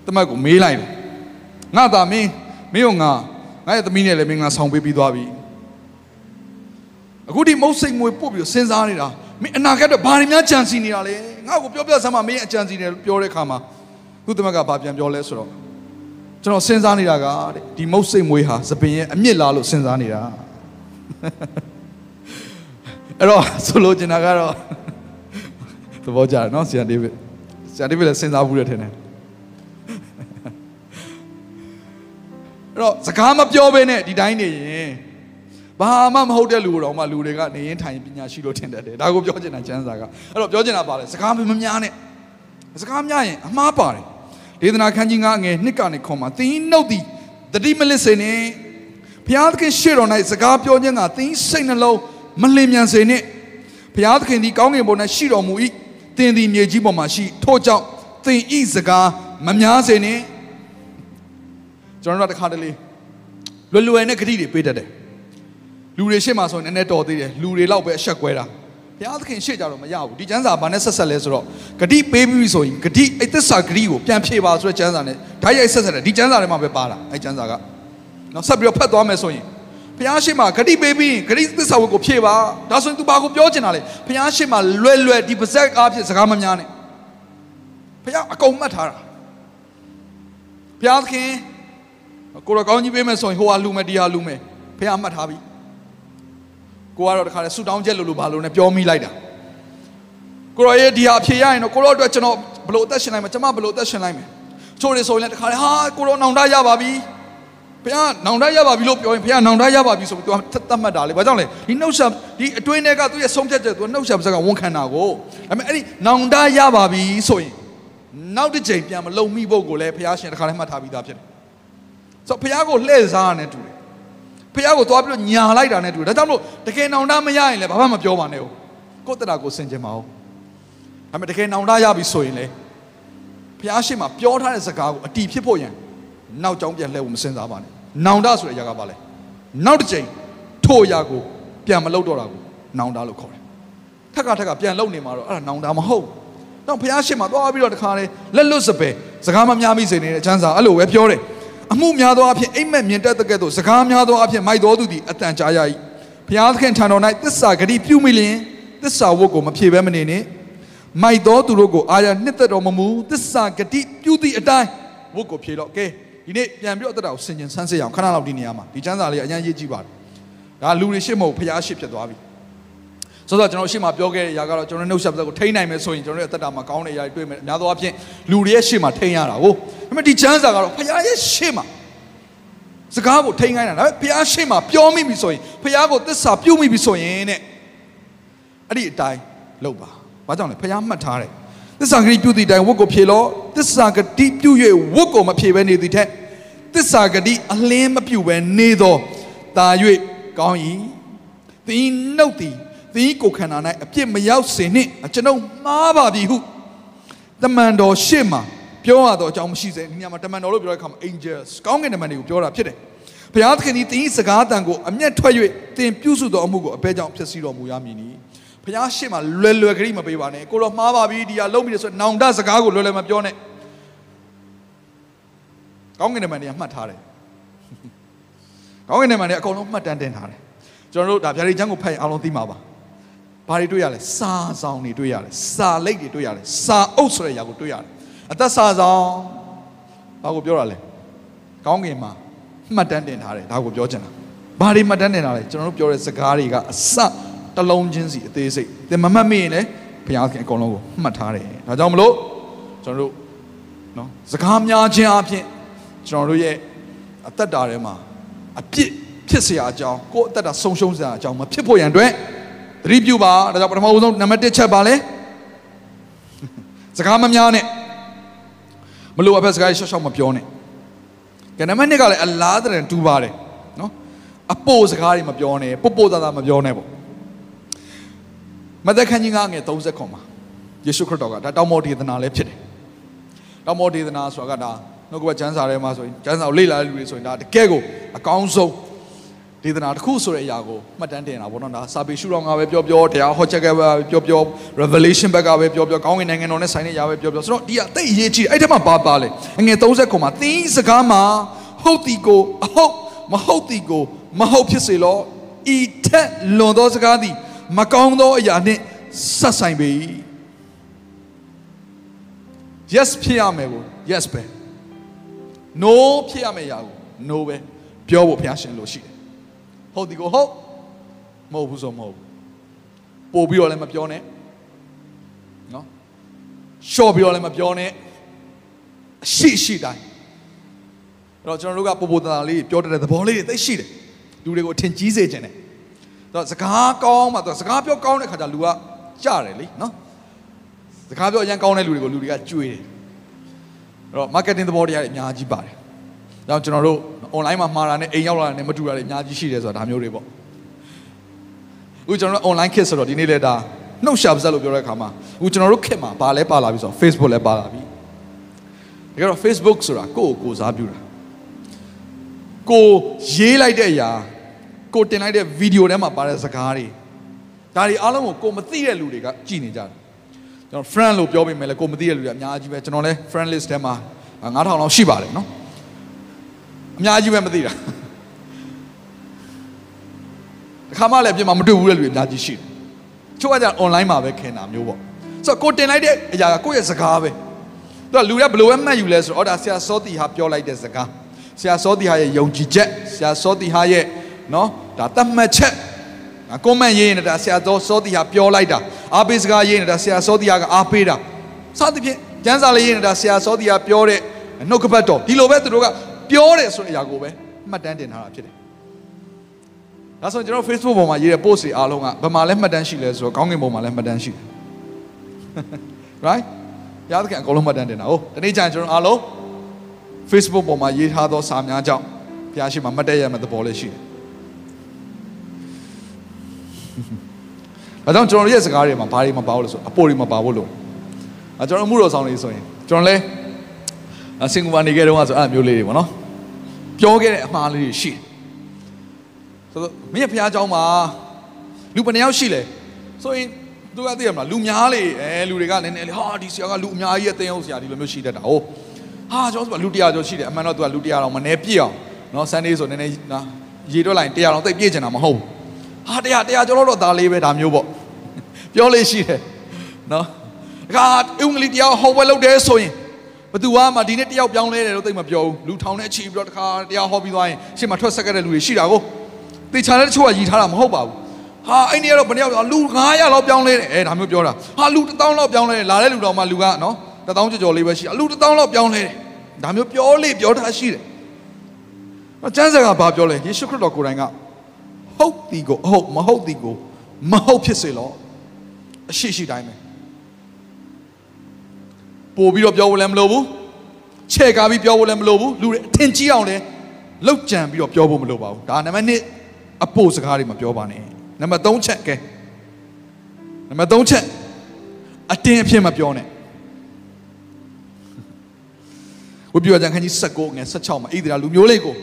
တမက်ကိုမေးလိုက်တယ်ငါသာမင်းမင်းကငါငါရဲ့သမီးနဲ့လည်းမင်္ဂလာဆောင်ပေးပြီးသွားပြီအခုဒီမုတ်စိတ်မွေပုတ်ပြီးစဉ်းစားနေတာမင်းအနာဂတ်တော့ဘာတွေများကြံစီနေတာလဲငါ့ကိုပြောပြစမ်းမမင်းအကြံစီနေပြောတဲ့ခါမှာသူ့တမက်ကဘာပြန်ပြောလဲဆိုတော့ကျွန်တော်စဉ်းစားနေတာကတဲ့ဒီမုတ်စိတ်မွေဟာသပင်ရဲ့အမြင့်လားလို့စဉ်းစားနေတာအဲ့တော့ဆိုလိုချင်တာကတော့သဘောကျတယ်နော်ဆရာဒေးဗစ်ဆရာဒေးဗစ်လည်းစဉ်းစားဘူးတယ်ထင်တယ် အဲ့တော့စကားမပြောဘဲနဲ့ဒီတိုင်းနေရင်ဘာမှမဟုတ်တဲ့လူတော်မှလူတွေကနေရင်ထိုင်ပညာရှိလို့ထင်တတ်တယ်ဒါကိုပြောချင်တာကျမ်းစာကအဲ့တော့ပြောချင်တာပါလေစကားမများနဲ့စကားများရင်အမှားပါတယ်ဒေသနာခန်းကြီး9ငယ်နှစ်ကနေခွန်မှာသင်နှုတ်သည်တတိမလစ်စေနဲ့ဘုရားသခင်ရှေ့တော်၌စကားပြောခြင်းကသင်စိတ်နှလုံးမလင်မြန်စေနဲ့ဘုရားသခင်သည်ကောင်းကင်ဘုံ၌ရှိတော်မူ၏သင်သည်မြေကြီးပေါ်မှာရှိထို့ကြောင့်သင်ဤစကားမများစေနဲ့ ကျွန်တော်တို့တခါတလေလွယ်လွယ်နဲ့ဂတိတွေပေးတတ်တယ်လူတွေရှေ့မှာဆိုရင်နည်းနည်းတော်သေးတယ်လူတွေလောက်ပဲအဆက်ကွဲတာဘုရားသခင်ရှေ့ကြတော့မရဘူးဒီကျမ်းစာဘာနဲ့ဆက်ဆက်လဲဆိုတော့ဂတိပေးပြီးဆိုရင်ဂတိအဲ့သစ္စာဂတိကိုပြန်ဖြေပါဆိုတဲ့ကျမ်းစာနဲ့ဓာတ်ရိုက်ဆက်ဆက်တယ်ဒီကျမ်းစာထဲမှာပဲပါတာအဲ့ကျမ်းစာကနောက်ဆက်ပြီးတော့ဖတ်သွားမယ်ဆိုရင်ဘုရားရှိခိုးဂတိပေးပြီးဂတိသစ္စာဝတ်ကိုဖြေပါဒါဆိုရင် तू ဘာကိုပြောချင်တာလဲဘုရားရှိခိုးလွယ်လွယ်ဒီပါဇက်အားဖြင့်စကားမများနဲ့ဘုရားအကုန်မှတ်ထားတာဘုရားသခင် ကိုရကောင်းကြီးပေးမယ်ဆိုရင်ဟိုဟာလူမယ်ဒီဟာလူမယ်ဘုရားမှတ်ထားပြီကိုကတော့တခါလဲဆူတောင်းချက်လို့လို့ဘာလို့လဲပြောမိလိုက်တာကိုရောရဲ့ဒီဟာဖြေရရင်တော့ကိုရောအတွက်ကျွန်တော်ဘလို့အသက်ရှင်နိုင်မှာကျွန်မဘလို့အသက်ရှင်နိုင်မယ်ချိုးတွေဆိုရင်လည်းတခါလဲဟာကိုရောနောင်တရပါပြီဘုရားနောင်တရပါပြီလို့ပြောရင်ဘုရားနောင်တရပါပြီဆိုပြီးသူကသတ်မှတ်တာလေဘာကြောင့်လဲဒီနှုတ်ဆက်ဒီအတွင်းထဲကသူရဲ့ဆုံးဖြတ်ချက်သူကနှုတ်ဆက်ပါစကဝန်ခံတာကိုဒါပေမဲ့အဲ့ဒီနောင်တရပါပြီဆိုရင်နောက်တစ်ချိန်ပြန်မလုံမိဖို့ကိုလည်းဘုရားရှင်တခါလဲမှတ်ထားပြီးသားဖြစ်တယ် ဆိုတော့ဘုရားကိုလှည့်စားရတယ်တူတယ်ဖះကိုသွားပြီးတော့ညာလိုက်တာနဲ့တူတယ်ဒါကြောင့်မလို့တကယ်နောင်တမရရင်လည်းဘာမှမပြောပါနဲ့ဟုတ်ကိုယ့်တရာကိုစင်ကြင်ပါဦးဒါပေမဲ့တကယ်နောင်တရပြီဆိုရင်လေဖះရှိမှပြောထားတဲ့စကားကိုအတီဖြစ်ဖို့ရန်နောက်ကြောင်းပြန်လှည့်ဖို့မစင်စားပါနဲ့နောင်တဆိုတဲ့အရာကပါလဲနောက်တစ်ချိန်ထို့အရာကိုပြန်မလုပ်တော့တာကိုနောင်တလို့ခေါ်တယ်ထက်ကထက်ကပြန်လုပ်နေမှာတော့အဲ့ဒါနောင်တမဟုတ်တော့ဖះရှိမှသွားပြီးတော့တခါလေလက်လွတ်စပယ်စကားမများမိစေနေတဲ့အချမ်းစာအဲ့လိုပဲပြောတယ် အမှုများသောအဖြစ်အိမ်မက်မြင်တတ်တဲ့ကဲ့သို့စကားများသောအဖြစ်မိုက်တော်သူသည်အတန်ကြာရ၏ဘုရားသခင်ထံတော်၌သစ္စာဂတိပြုမိလျင်သစ္စာဝတ်ကိုမဖြေဘဲမနေနှင့်မိုက်တော်သူတို့ကိုအာရနှစ်သက်တော်မမူသစ္စာဂတိပြုသည့်အတိုင်းဝတ်ကိုဖြေတော့ကဲဒီနေ့ပြန်ပြီးတော့တက်တာကိုဆင်ခြင်ဆန်းစစ်အောင်ခဏလောက်ဒီနေရာမှာဒီကျမ်းစာလေးအញ្ញမ်းရေးကြည့်ပါတယ်ဒါလူတွေရှစ်မဟုတ်ဘုရားရှစ်ဖြစ်သွားပြီ ဆိုတော့ကျွန်တော်ရှေ့မှာပြောခဲ့တဲ့အရာကတော့ကျွန်တော်နှုတ်ဆက်ပတ်ကိုထိန်းနိုင်မယ်ဆိုရင်ကျွန်တော်ရဲ့အသက်တာမှာကောင်းတဲ့အရာတွေတွေ့မယ်အများသောအားဖြင့်လူတွေရဲ့ရှေ့မှာထိန်းရတာဟုတ်ဒါပေမဲ့ဒီချမ်းစာကတော့ဖခင်ရဲ့ရှေ့မှာစကားကိုထိန်းခိုင်းတာဒါပေမဲ့ဖခင်ရှေ့မှာပြောမိပြီဆိုရင်ဖခင်ကိုသစ္စာပြုမိပြီဆိုရင်တဲ့အဲ့ဒီအတိုင်းလုပ်ပါဘာကြောင့်လဲဖခင်မှတ်ထားတယ်သစ္စာဂတိပြုသည့်အတိုင်းဝတ်ကိုဖြေလို့သစ္စာဂတိပြု၍ဝတ်ကိုမဖြေဘဲနေသည်ထက်သစ္စာဂတိအလင်းမပြုဘဲနေသောတာ၍ကောင်း၏သင်နှုတ်သည် သင်ကိုခန္ဓာ၌အပြစ်မရောက်စေနှင့်ကျွန်ုပ်မှားပါပြီဟုတမန်တော်ရှေ့မှာပြောရတော့အကြောင်းမရှိစေဒီညမှာတမန်တော်လို့ပြောတဲ့အခါမှာ angels ကောင်းကင်တမန်တွေကိုပြောတာဖြစ်တယ်ဘုရားသခင်သည်သင်၏စကားတန်ကိုအမျက်ထွက်၍သင်ပြုစုသောအမှုကိုအပဲကြောင့်ဖြစ်စီတော်မူရမည်နီဘုရားရှေ့မှာလွယ်လွယ်ကလေးမပေးပါနဲ့ကိုတော့မှားပါပြီဒီဟာလုံးပြီဆိုနောင်တစကားကိုလွယ်လွယ်မပြောနဲ့ကောင်းကင်တမန်တွေကမှတ်ထားတယ်ကောင်းကင်တမန်တွေအကုန်လုံးမှတ်တမ်းတင်ထားတယ်ကျွန်တော်တို့ဒါဗျာဒိတ်ချမ်းကိုဖတ်ရင်အားလုံးသိမှာပါ ဘာတွေတွေ့ရလဲစာဆောင်တွေတွေ့ရတယ်စာလိပ်တွေတွေ့ရတယ်စာအုပ်ဆိုတဲ့ຢာကိုတွေ့ရတယ်အသက်စာဆောင်ဘာကိုပြောတာလဲကောင်းကင်မှာမှတ်တမ်းတင်ထားတယ်ဒါကိုပြောချင်တာဘာတွေမှတ်တမ်းတင်ထားလဲကျွန်တော်တို့ပြောတဲ့စကားတွေကအစတစ်လုံးချင်းစီအသေးစိတ်သင်မမှတ်မိရင်လည်း ဘုရားခင်အကုန်လုံးကိုမှတ်ထားတယ်ဒါကြောင့်မလို့ကျွန်တော်တို့နော်စကားများခြင်းအပြင်ကျွန်တော်တို့ရဲ့အသက်တာထဲမှာအပြစ်ဖြစ်เสียအကြောင်းကိုယ့်အသက်တာဆုံးရှုံးเสียအကြောင်းမဖြစ်ဖို့ရန်အတွက် သတိပြုပါဒါကြောင့်ပထမဦးဆုံးနံပါတ်1ချက်ပါလဲစကားမများနဲ့မလို့အဖက်စကားရှော့ရှော့မပြောနဲ့ကဲနံပါတ်2ကလည်းအလားတရံတူပါတယ်နော်အပို့စကားတွေမပြောနဲ့ပုတ်ပုတ်သားသားမပြောနဲ့ပေါ့မသက်ခန်းကြီးငါငယ်30ခွန်မှာယေရှုခရစ်တော်ကဒါတောင်မော်ဒေသနာလည်းဖြစ်တယ်တောင်မော်ဒေသနာဆိုတာကဒါနှုတ်ကပတ်ကျမ်းစာထဲမှာဆိုရင်ကျမ်းစာကိုလေ့လာတဲ့လူတွေဆိုရင်ဒါတကယ်ကိုအကောင်းဆုံး ဒေသနာတစ်ခုဆိုတဲ့အရာကိုမှတ်တမ်းတင်တာပေါ့နော်ဒါစာပေရှုတော်ငါပဲပြောပြောတရားဟောချက်ကပဲပြောပြော revelation ဘက်ကပဲပြောပြောကောင်းကင်နိုင်ငံတော်နဲ့ဆိုင်တဲ့အရာပဲပြောပြောဆိုတော့ဒီကတိတ်အရေးကြီးတယ်အဲ့ထက်မှပါပါလေအငယ်30ခုမှာသင်စကားမှာဟုတ်တီကိုအဟုတ်မဟုတ်တီကိုမဟုတ်ဖြစ်စေလောဤထက်လွန်သောစကားသည်မကောင်းသောအရာနှင့်ဆက်ဆိုင်ပေ yes ဖြစ်ရမယ်ကို yes ပဲ no ဖြစ်ရမယ့်အရာကို no ပဲပြောဖို့ဘုရားရှင်လို့ရှိတယ် ဟုတ်ဒီကိုဟုတ်မဟုတ်ဘူးဆိုမဟုတ်ဘူးပို့ပြီးတော့လည်းမပြောနဲ့နော်ရှော့ပြီးတော့လည်းမပြောနဲ့အရှိရှိတိုင်းအဲ့တော့ကျွန်တော်တို့ကပို့ပို့တတာလေးပြောတတ်တဲ့သဘောလေးတွေသိရှိတယ်လူတွေကိုအထင်ကြီးစေခြင်းတယ်တော့စကားကောင်းမှတော့စကားပြောကောင်းတဲ့ခါကျလူကကြားတယ်လေနော်စကားပြောအရင်ကောင်းတဲ့လူတွေကိုလူတွေကကြွေးတယ်အဲ့တော့ marketing သဘောတရားတွေအများကြီးပါတယ်။ ဒါကြောင့်ကျွန်တော်တို့ online မှာမှာတာနဲ့အိမ်ရောက်လာတာနဲ့မတူတာတွေအများကြီးရှိတယ်ဆိုတာဒါမျိုးတွေပေါ့။အခုကျွန်တော်တို့ online kit ဆိုတော့ဒီနေ့လဲဒါနှုတ်ရှာပါစက်လို့ပြောတဲ့အခါမှာအခုကျွန်တော်တို့ kit မှာဘာလဲပါလာပြီဆိုတော့ Facebook လဲပါလာပြီ။ဒါကြတော့ Facebook ဆိုတာကိုယ့်ကိုကိုယ်စားပြုတာ။ကိုရေးလိုက်တဲ့အရာကိုတင်လိုက်တဲ့ဗီဒီယိုထဲမှာပါတဲ့စကားတွေဒါတွေအားလုံးကိုကိုမသိတဲ့လူတွေကကြည်နေကြတယ်။ကျွန်တော် friend လို့ပြောပေးမယ်လေကိုမသိတဲ့လူတွေအများကြီးပဲကျွန်တော်လဲ friend list ထဲမှာ9000လောက်ရှိပါတယ်နော် အများကြီးပဲမသိတာတခါမှလည်းအပြင်မှာမတွေ့ဘူးတဲ့လူတွေအများကြီးရှိတယ်ချို့ကကြ online မှာပဲခင်တာမျိုးပေါ့ဆိုတော့ကိုတင်လိုက်တဲ့အရာကကိုယ့်ရဲ့စကားပဲသူကလူတွေကဘယ်လိုပဲမှတ်ယူလဲဆိုတော့အော်ဒါဆရာစောတီဟာပြောလိုက်တဲ့စကားဆရာစောတီဟာရဲ့ယုံကြည်ချက်ဆရာစောတီဟာရဲ့နော်ဒါတတ်မှတ်ချက်ကွန်မန့်ရေးနေတာဆရာတော်စောတီဟာပြောလိုက်တာအားပေးစကားရေးနေတာဆရာစောတီဟာကအားပေးတာစသဖြင့်ကျမ်းစာလေးရေးနေတာဆရာစောတီဟာပြောတဲ့နှုတ်ကပတ်တော်ဒီလိုပဲသူတို့က ပြောတယ်ဆိုတဲ့အရာကိုပဲမှတ်တမ်းတင်ထားတာဖြစ်တယ်။ဒါဆိုကျွန်တော် Facebook ပေါ်မှာရေးတဲ့ post တွေအားလုံးကဘယ်မှာလဲမှတ်တမ်းရှိလဲဆိုတော့ကောင်းကင်ဘုံမှာလဲမှတ်တမ်းရှိတယ်။ right ရသခင်အကုန်လုံးမှတ်တမ်းတင်တာဟုတ်ဒီနေ့ကျရင်ကျွန်တော်အားလုံး Facebook ပေါ်မှာရေးထားသောစာများကြောင့်ဘုရားရှိခိုးမှတ်တည့်ရမယ့်သဘောလေးရှိတယ်။ဒါကြောင့်ကျွန်တော်ရဲ့စကားတွေမှာဘာတွေမပါဘူးလို့ဆိုအပေါ်တွေမပါဘူးလို့အဲကျွန်တော်အမှုတော်ဆောင်တွေဆိုရင်ကျွန်တော်လဲအ စင်ကူပါနေခဲ့တော့ဆိုအဲ့မျိုးလေးတွေပေါ့နော်ပြောခဲ့တဲ့အမှားလေးတွေရှိတယ်ဆိုတော့မင်းရဲ့ဖះเจ้าမှာလူဘယ်နှယောက်ရှိလဲဆိုရင်သူကသိရမလားလူများလေအဲလူတွေကနည်းနည်းလေးဟာဒီဆရာကလူအများကြီးရဲ့တင်းအောင်ဆရာဒီလိုမျိုးရှိတတ်တာဟုတ်ဟာကျွန်တော်ဆိုလူ100ကျော်ရှိတယ်အမှန်တော့သူကလူ100တော့မနေပြည့်အောင်နော် Sunday ဆိုနည်းနည်းနော်ရေတွက်လိုက်100တော့တိတ်ပြည့်ချင်တာမဟုတ်ဘူးဟာ100 100ကျော်တော့ဒါလေးပဲဒါမျိုးပေါ့ပြောလေးရှိတယ်နော်ဒါကအင်္ဂလိပ်တရားဟောပွဲလုပ်တယ်ဆိုရင် ဘသူကမှဒီနေ့တယောက်ပြောင်းလဲတယ်လို့သိမပြောဘူးလူထောင်နဲ့ချီပြီးတော့တခါတရားဟောပြီးသွားရင်ရှေ့မှာထွက်ဆက်ခဲ့တဲ့လူတွေရှိတာကိုတေချာတဲ့တချို့ကရည်ထားတာမဟုတ်ပါဘူးဟာအဲ့ဒီကတော့ဘယ်နှယောက်လူ900လောက်ပြောင်းလဲတယ်အဲဒါမျိုးပြောတာဟာလူ1000လောက်ပြောင်းလဲတယ်လာတဲ့လူတော်မှလူကနော်1000ကျော်ကျော်လေးပဲရှိအလူ1000လောက်ပြောင်းလဲတယ်ဒါမျိုးပြောလေပြောတာရှိတယ်အကျမ်းစာကဘာပြောလဲယေရှုခရစ်တော်ကိုယ်တိုင်ကဟုတ်ဒီကိုအဟုတ်မဟုတ်ဒီကိုမဟုတ်ဖြစ်စေလောအရှိရှိတိုင်းပဲ ပို့ပြီးတော့ပြောဖို့လည်းမလိုဘူးချဲ့ကားပြီးပြောဖို့လည်းမလိုဘူးလူတွေအထင်ကြီးအောင်လည်းလောက်ကြံပြီးတော့ပြောဖို့မလိုပါဘူးဒါနံပါတ်1အဖို့စကားတွေမပြောပါနဲ့နံပါတ်3ချက်ကဲနံပါတ်3ချက်အတင်းအဖြစ်မပြောနဲ့ဝိပယကျန်ခန်းကြီး16ငယ်16မှာဣသရေလလူမျိုးလေးကို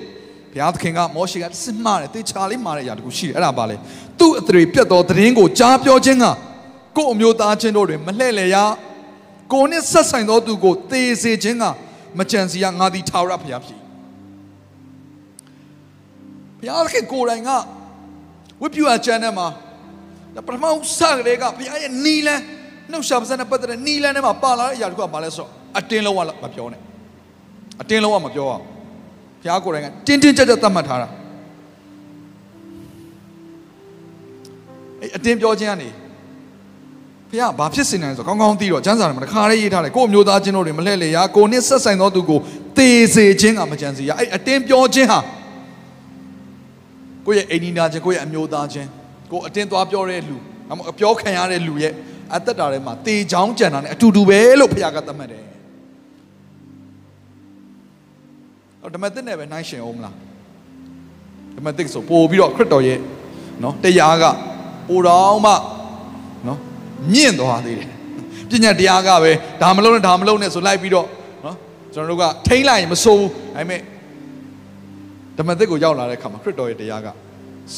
ဘုရားသခင်ကမောရှေကစစ်မှားတယ်တေချာလေးမှားတဲ့အရာတခုရှိတယ်အဲ့ဒါပါလေသူ့အသရေပြတ်သောသတင်းကိုကြားပြောခြင်းကကို့အမျိုးသားချင်းတို့တွင်မလှဲ့လေရ ကိုနှင့်ဆက်ဆိုင်သောသူကိုသေစေခြင်းကမကြံစီရငါသည်ထာဝရဘုရားဖြစ်ဘုရားသခင်ကိုယ်တိုင်ကဝိပယကျမ်းထဲမှာဒါပထမစကလေးကဘုရားရဲ့နီလန်းနှုတ်ရှာပါစနဲ့ပတ်သက်တဲ့နီလန်းထဲမှာပါလာတဲ့အရာတခုကဘာလဲဆိုတော့အတင်းလုံးဝမပြောနဲ့အတင်းလုံးဝမပြောအောင်ဘုရားကိုယ်တိုင်ကတင်းတင်းကြပ်ကြပ်သတ်မှတ်ထားတာအဲ့အတင်းပြောခြင်းကနေဘ ဖခင်ဘာဖြစ်စင်တယ်ဆိုကောင်းကောင်းသိတော့ကျမ်းစာထဲမှာတခါလေးရေးထားတယ်ကို့အမျိုးသားချင်းတို့တွေမလှည့်လေရကိုနှစ်ဆက်ဆိုင်သောသူကိုတေစေခြင်းကမကြံစီရအဲ့အတင်းပြောခြင်းဟာကိုယ့်ရဲ့အိမ်နီးနာချင်းကိုယ့်ရဲ့အမျိုးသားချင်းကိုအတင်းသွားပြောတဲ့လူအမပြောခံရတဲ့လူရဲ့အသက်တာထဲမှာတေချောင်းကြံတာ ਨੇ အတူတူပဲလို့ဖခင်ကသတ်မှတ်တယ်တော့ဓမ္မသစ်နဲ့ပဲနှိုင်းရှင်အောင်မလားဓမ္မသစ်ဆိုပို့ပြီးတော့ခရစ်တော်ရဲ့နော်တရားကပိုတော်မှနော် မြင့်သွားသေးတယ်ပညာတရားကပဲဒါမလုံးနဲ့ဒါမလုံးနဲ့ဆိုလိုက်ပြီးတော့နော်ကျွန်တော်တို့ကထိမ့်လိုက်ရင်မဆိုးဘူးဒါပေမဲ့ဓမ္မသစ်ကိုရောက်လာတဲ့အခါမှာခရစ်တော်ရဲ့တရားက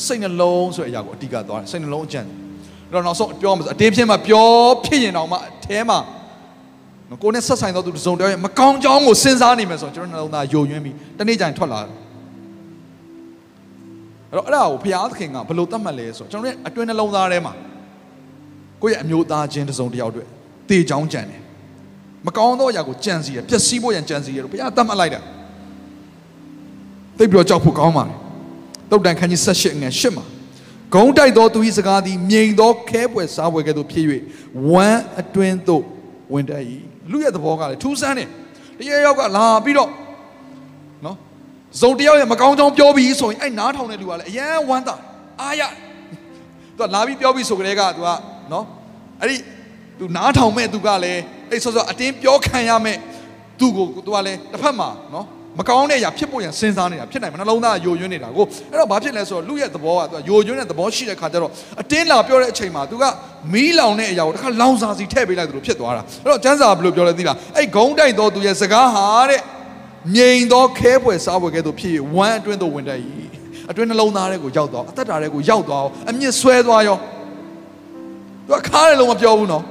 စိတ်နှလုံးဆိုတဲ့အရာကိုအတိကသွားတယ်စိတ်နှလုံးအကျင့်အဲ့တော့နောက်ဆုံးပြောမှာဆိုအတင်းဖြစ်မှာပြောဖြစ်ရင်တော့မှအแทမှာနော်ကိုယ်နဲ့ဆက်ဆိုင်သောသူတစ်စုံတယောက်ရဲ့မကောင်းကြောင်းကိုစဉ်းစားနေမယ်ဆိုတော့ကျွန်တော်နှလုံးသားယိုယွင်းပြီးတနေ့ကျရင်ထွက်လာတယ်အဲ့တော့အဲ့ဒါကိုဘုရားသခင်ကဘယ်လိုသတ်မှတ်လဲဆိုတော့ကျွန်တော်ရဲ့အတွင်းနှလုံးသားထဲမှာ ကိုယ့်ရဲ့အမျိုးသားချင်းတစ်စုံတစ်ယောက်အတွက်တေချောင်းကြံတယ်မကောင်းသောအရာကိုကြံစီရပျက်စီးဖို့ရန်ကြံစီရလို့ဘုရားသတ်မှတ်လိုက်တာသိပြီးတော့ကြောက်ဖို့ကောင်းပါတယ်တုတ်တန်ခန်းကြီး78ငွေ8မှာဂုံးတိုက်သောသူ၏စကားသည်မြိန်သောခဲပွဲစားပွဲကဲ့သို့ဖြစ်၍ဝမ်းအတွင်းသို့ဝင်တတ်၏လူရဲ့သဘောကလည်းထူးဆန်းတယ်တရယောက်ကလာပြီးတော့နော်ဇုံတယောက်ရဲ့မကောင်းကြောင်းပြောပြီးဆိုရင်အဲ့နားထောင်တဲ့လူကလည်းအယံဝမ်းသာအားရသူကလာပြီးပြောပြီးဆိုကြတဲ့ကသူက နော်အဲ့ဒီသူနားထောင်မဲ့သူကလည်းအဲ့ဆောဆောအတင်းပြောခံရမဲ့သူကိုသူကလည်းတစ်ဖက်မှာနော်မကောင်းတဲ့အရာဖြစ်ဖို့ရန်စဉ်းစားနေတာဖြစ်နိုင်မနှလုံးသားယိုယွင်းနေတာကိုအဲ့တော့ဘာဖြစ်လဲဆိုတော့လူရဲ့သဘောကသူကယိုယွင်းတဲ့သဘောရှိတဲ့ခါကျတော့အတင်းလာပြောတဲ့အချိန်မှာသူကမီးလောင်တဲ့အရာကိုတစ်ခါလောင်စာစီထည့်ပေးလိုက်သလိုဖြစ်သွားတာအဲ့တော့ကျမ်းစာဘယ်လိုပြောလဲသိလားအဲ့ဂုံးတိုက်သောသူရဲ့စကားဟာတဲ့မြိန်သောခဲပွဲစားပွဲကဲ့သို့ဖြစ်၍ဝမ်းအတွင်းသို့ဝင်တတ်၏အတွင်းနှလုံးသားထဲကိုရောက်သွားအသက်တာထဲကိုရောက်သွားအောင်အမြင့်ဆွဲသွားရော သူကခါတယ်လို့မပြောဘူးနော်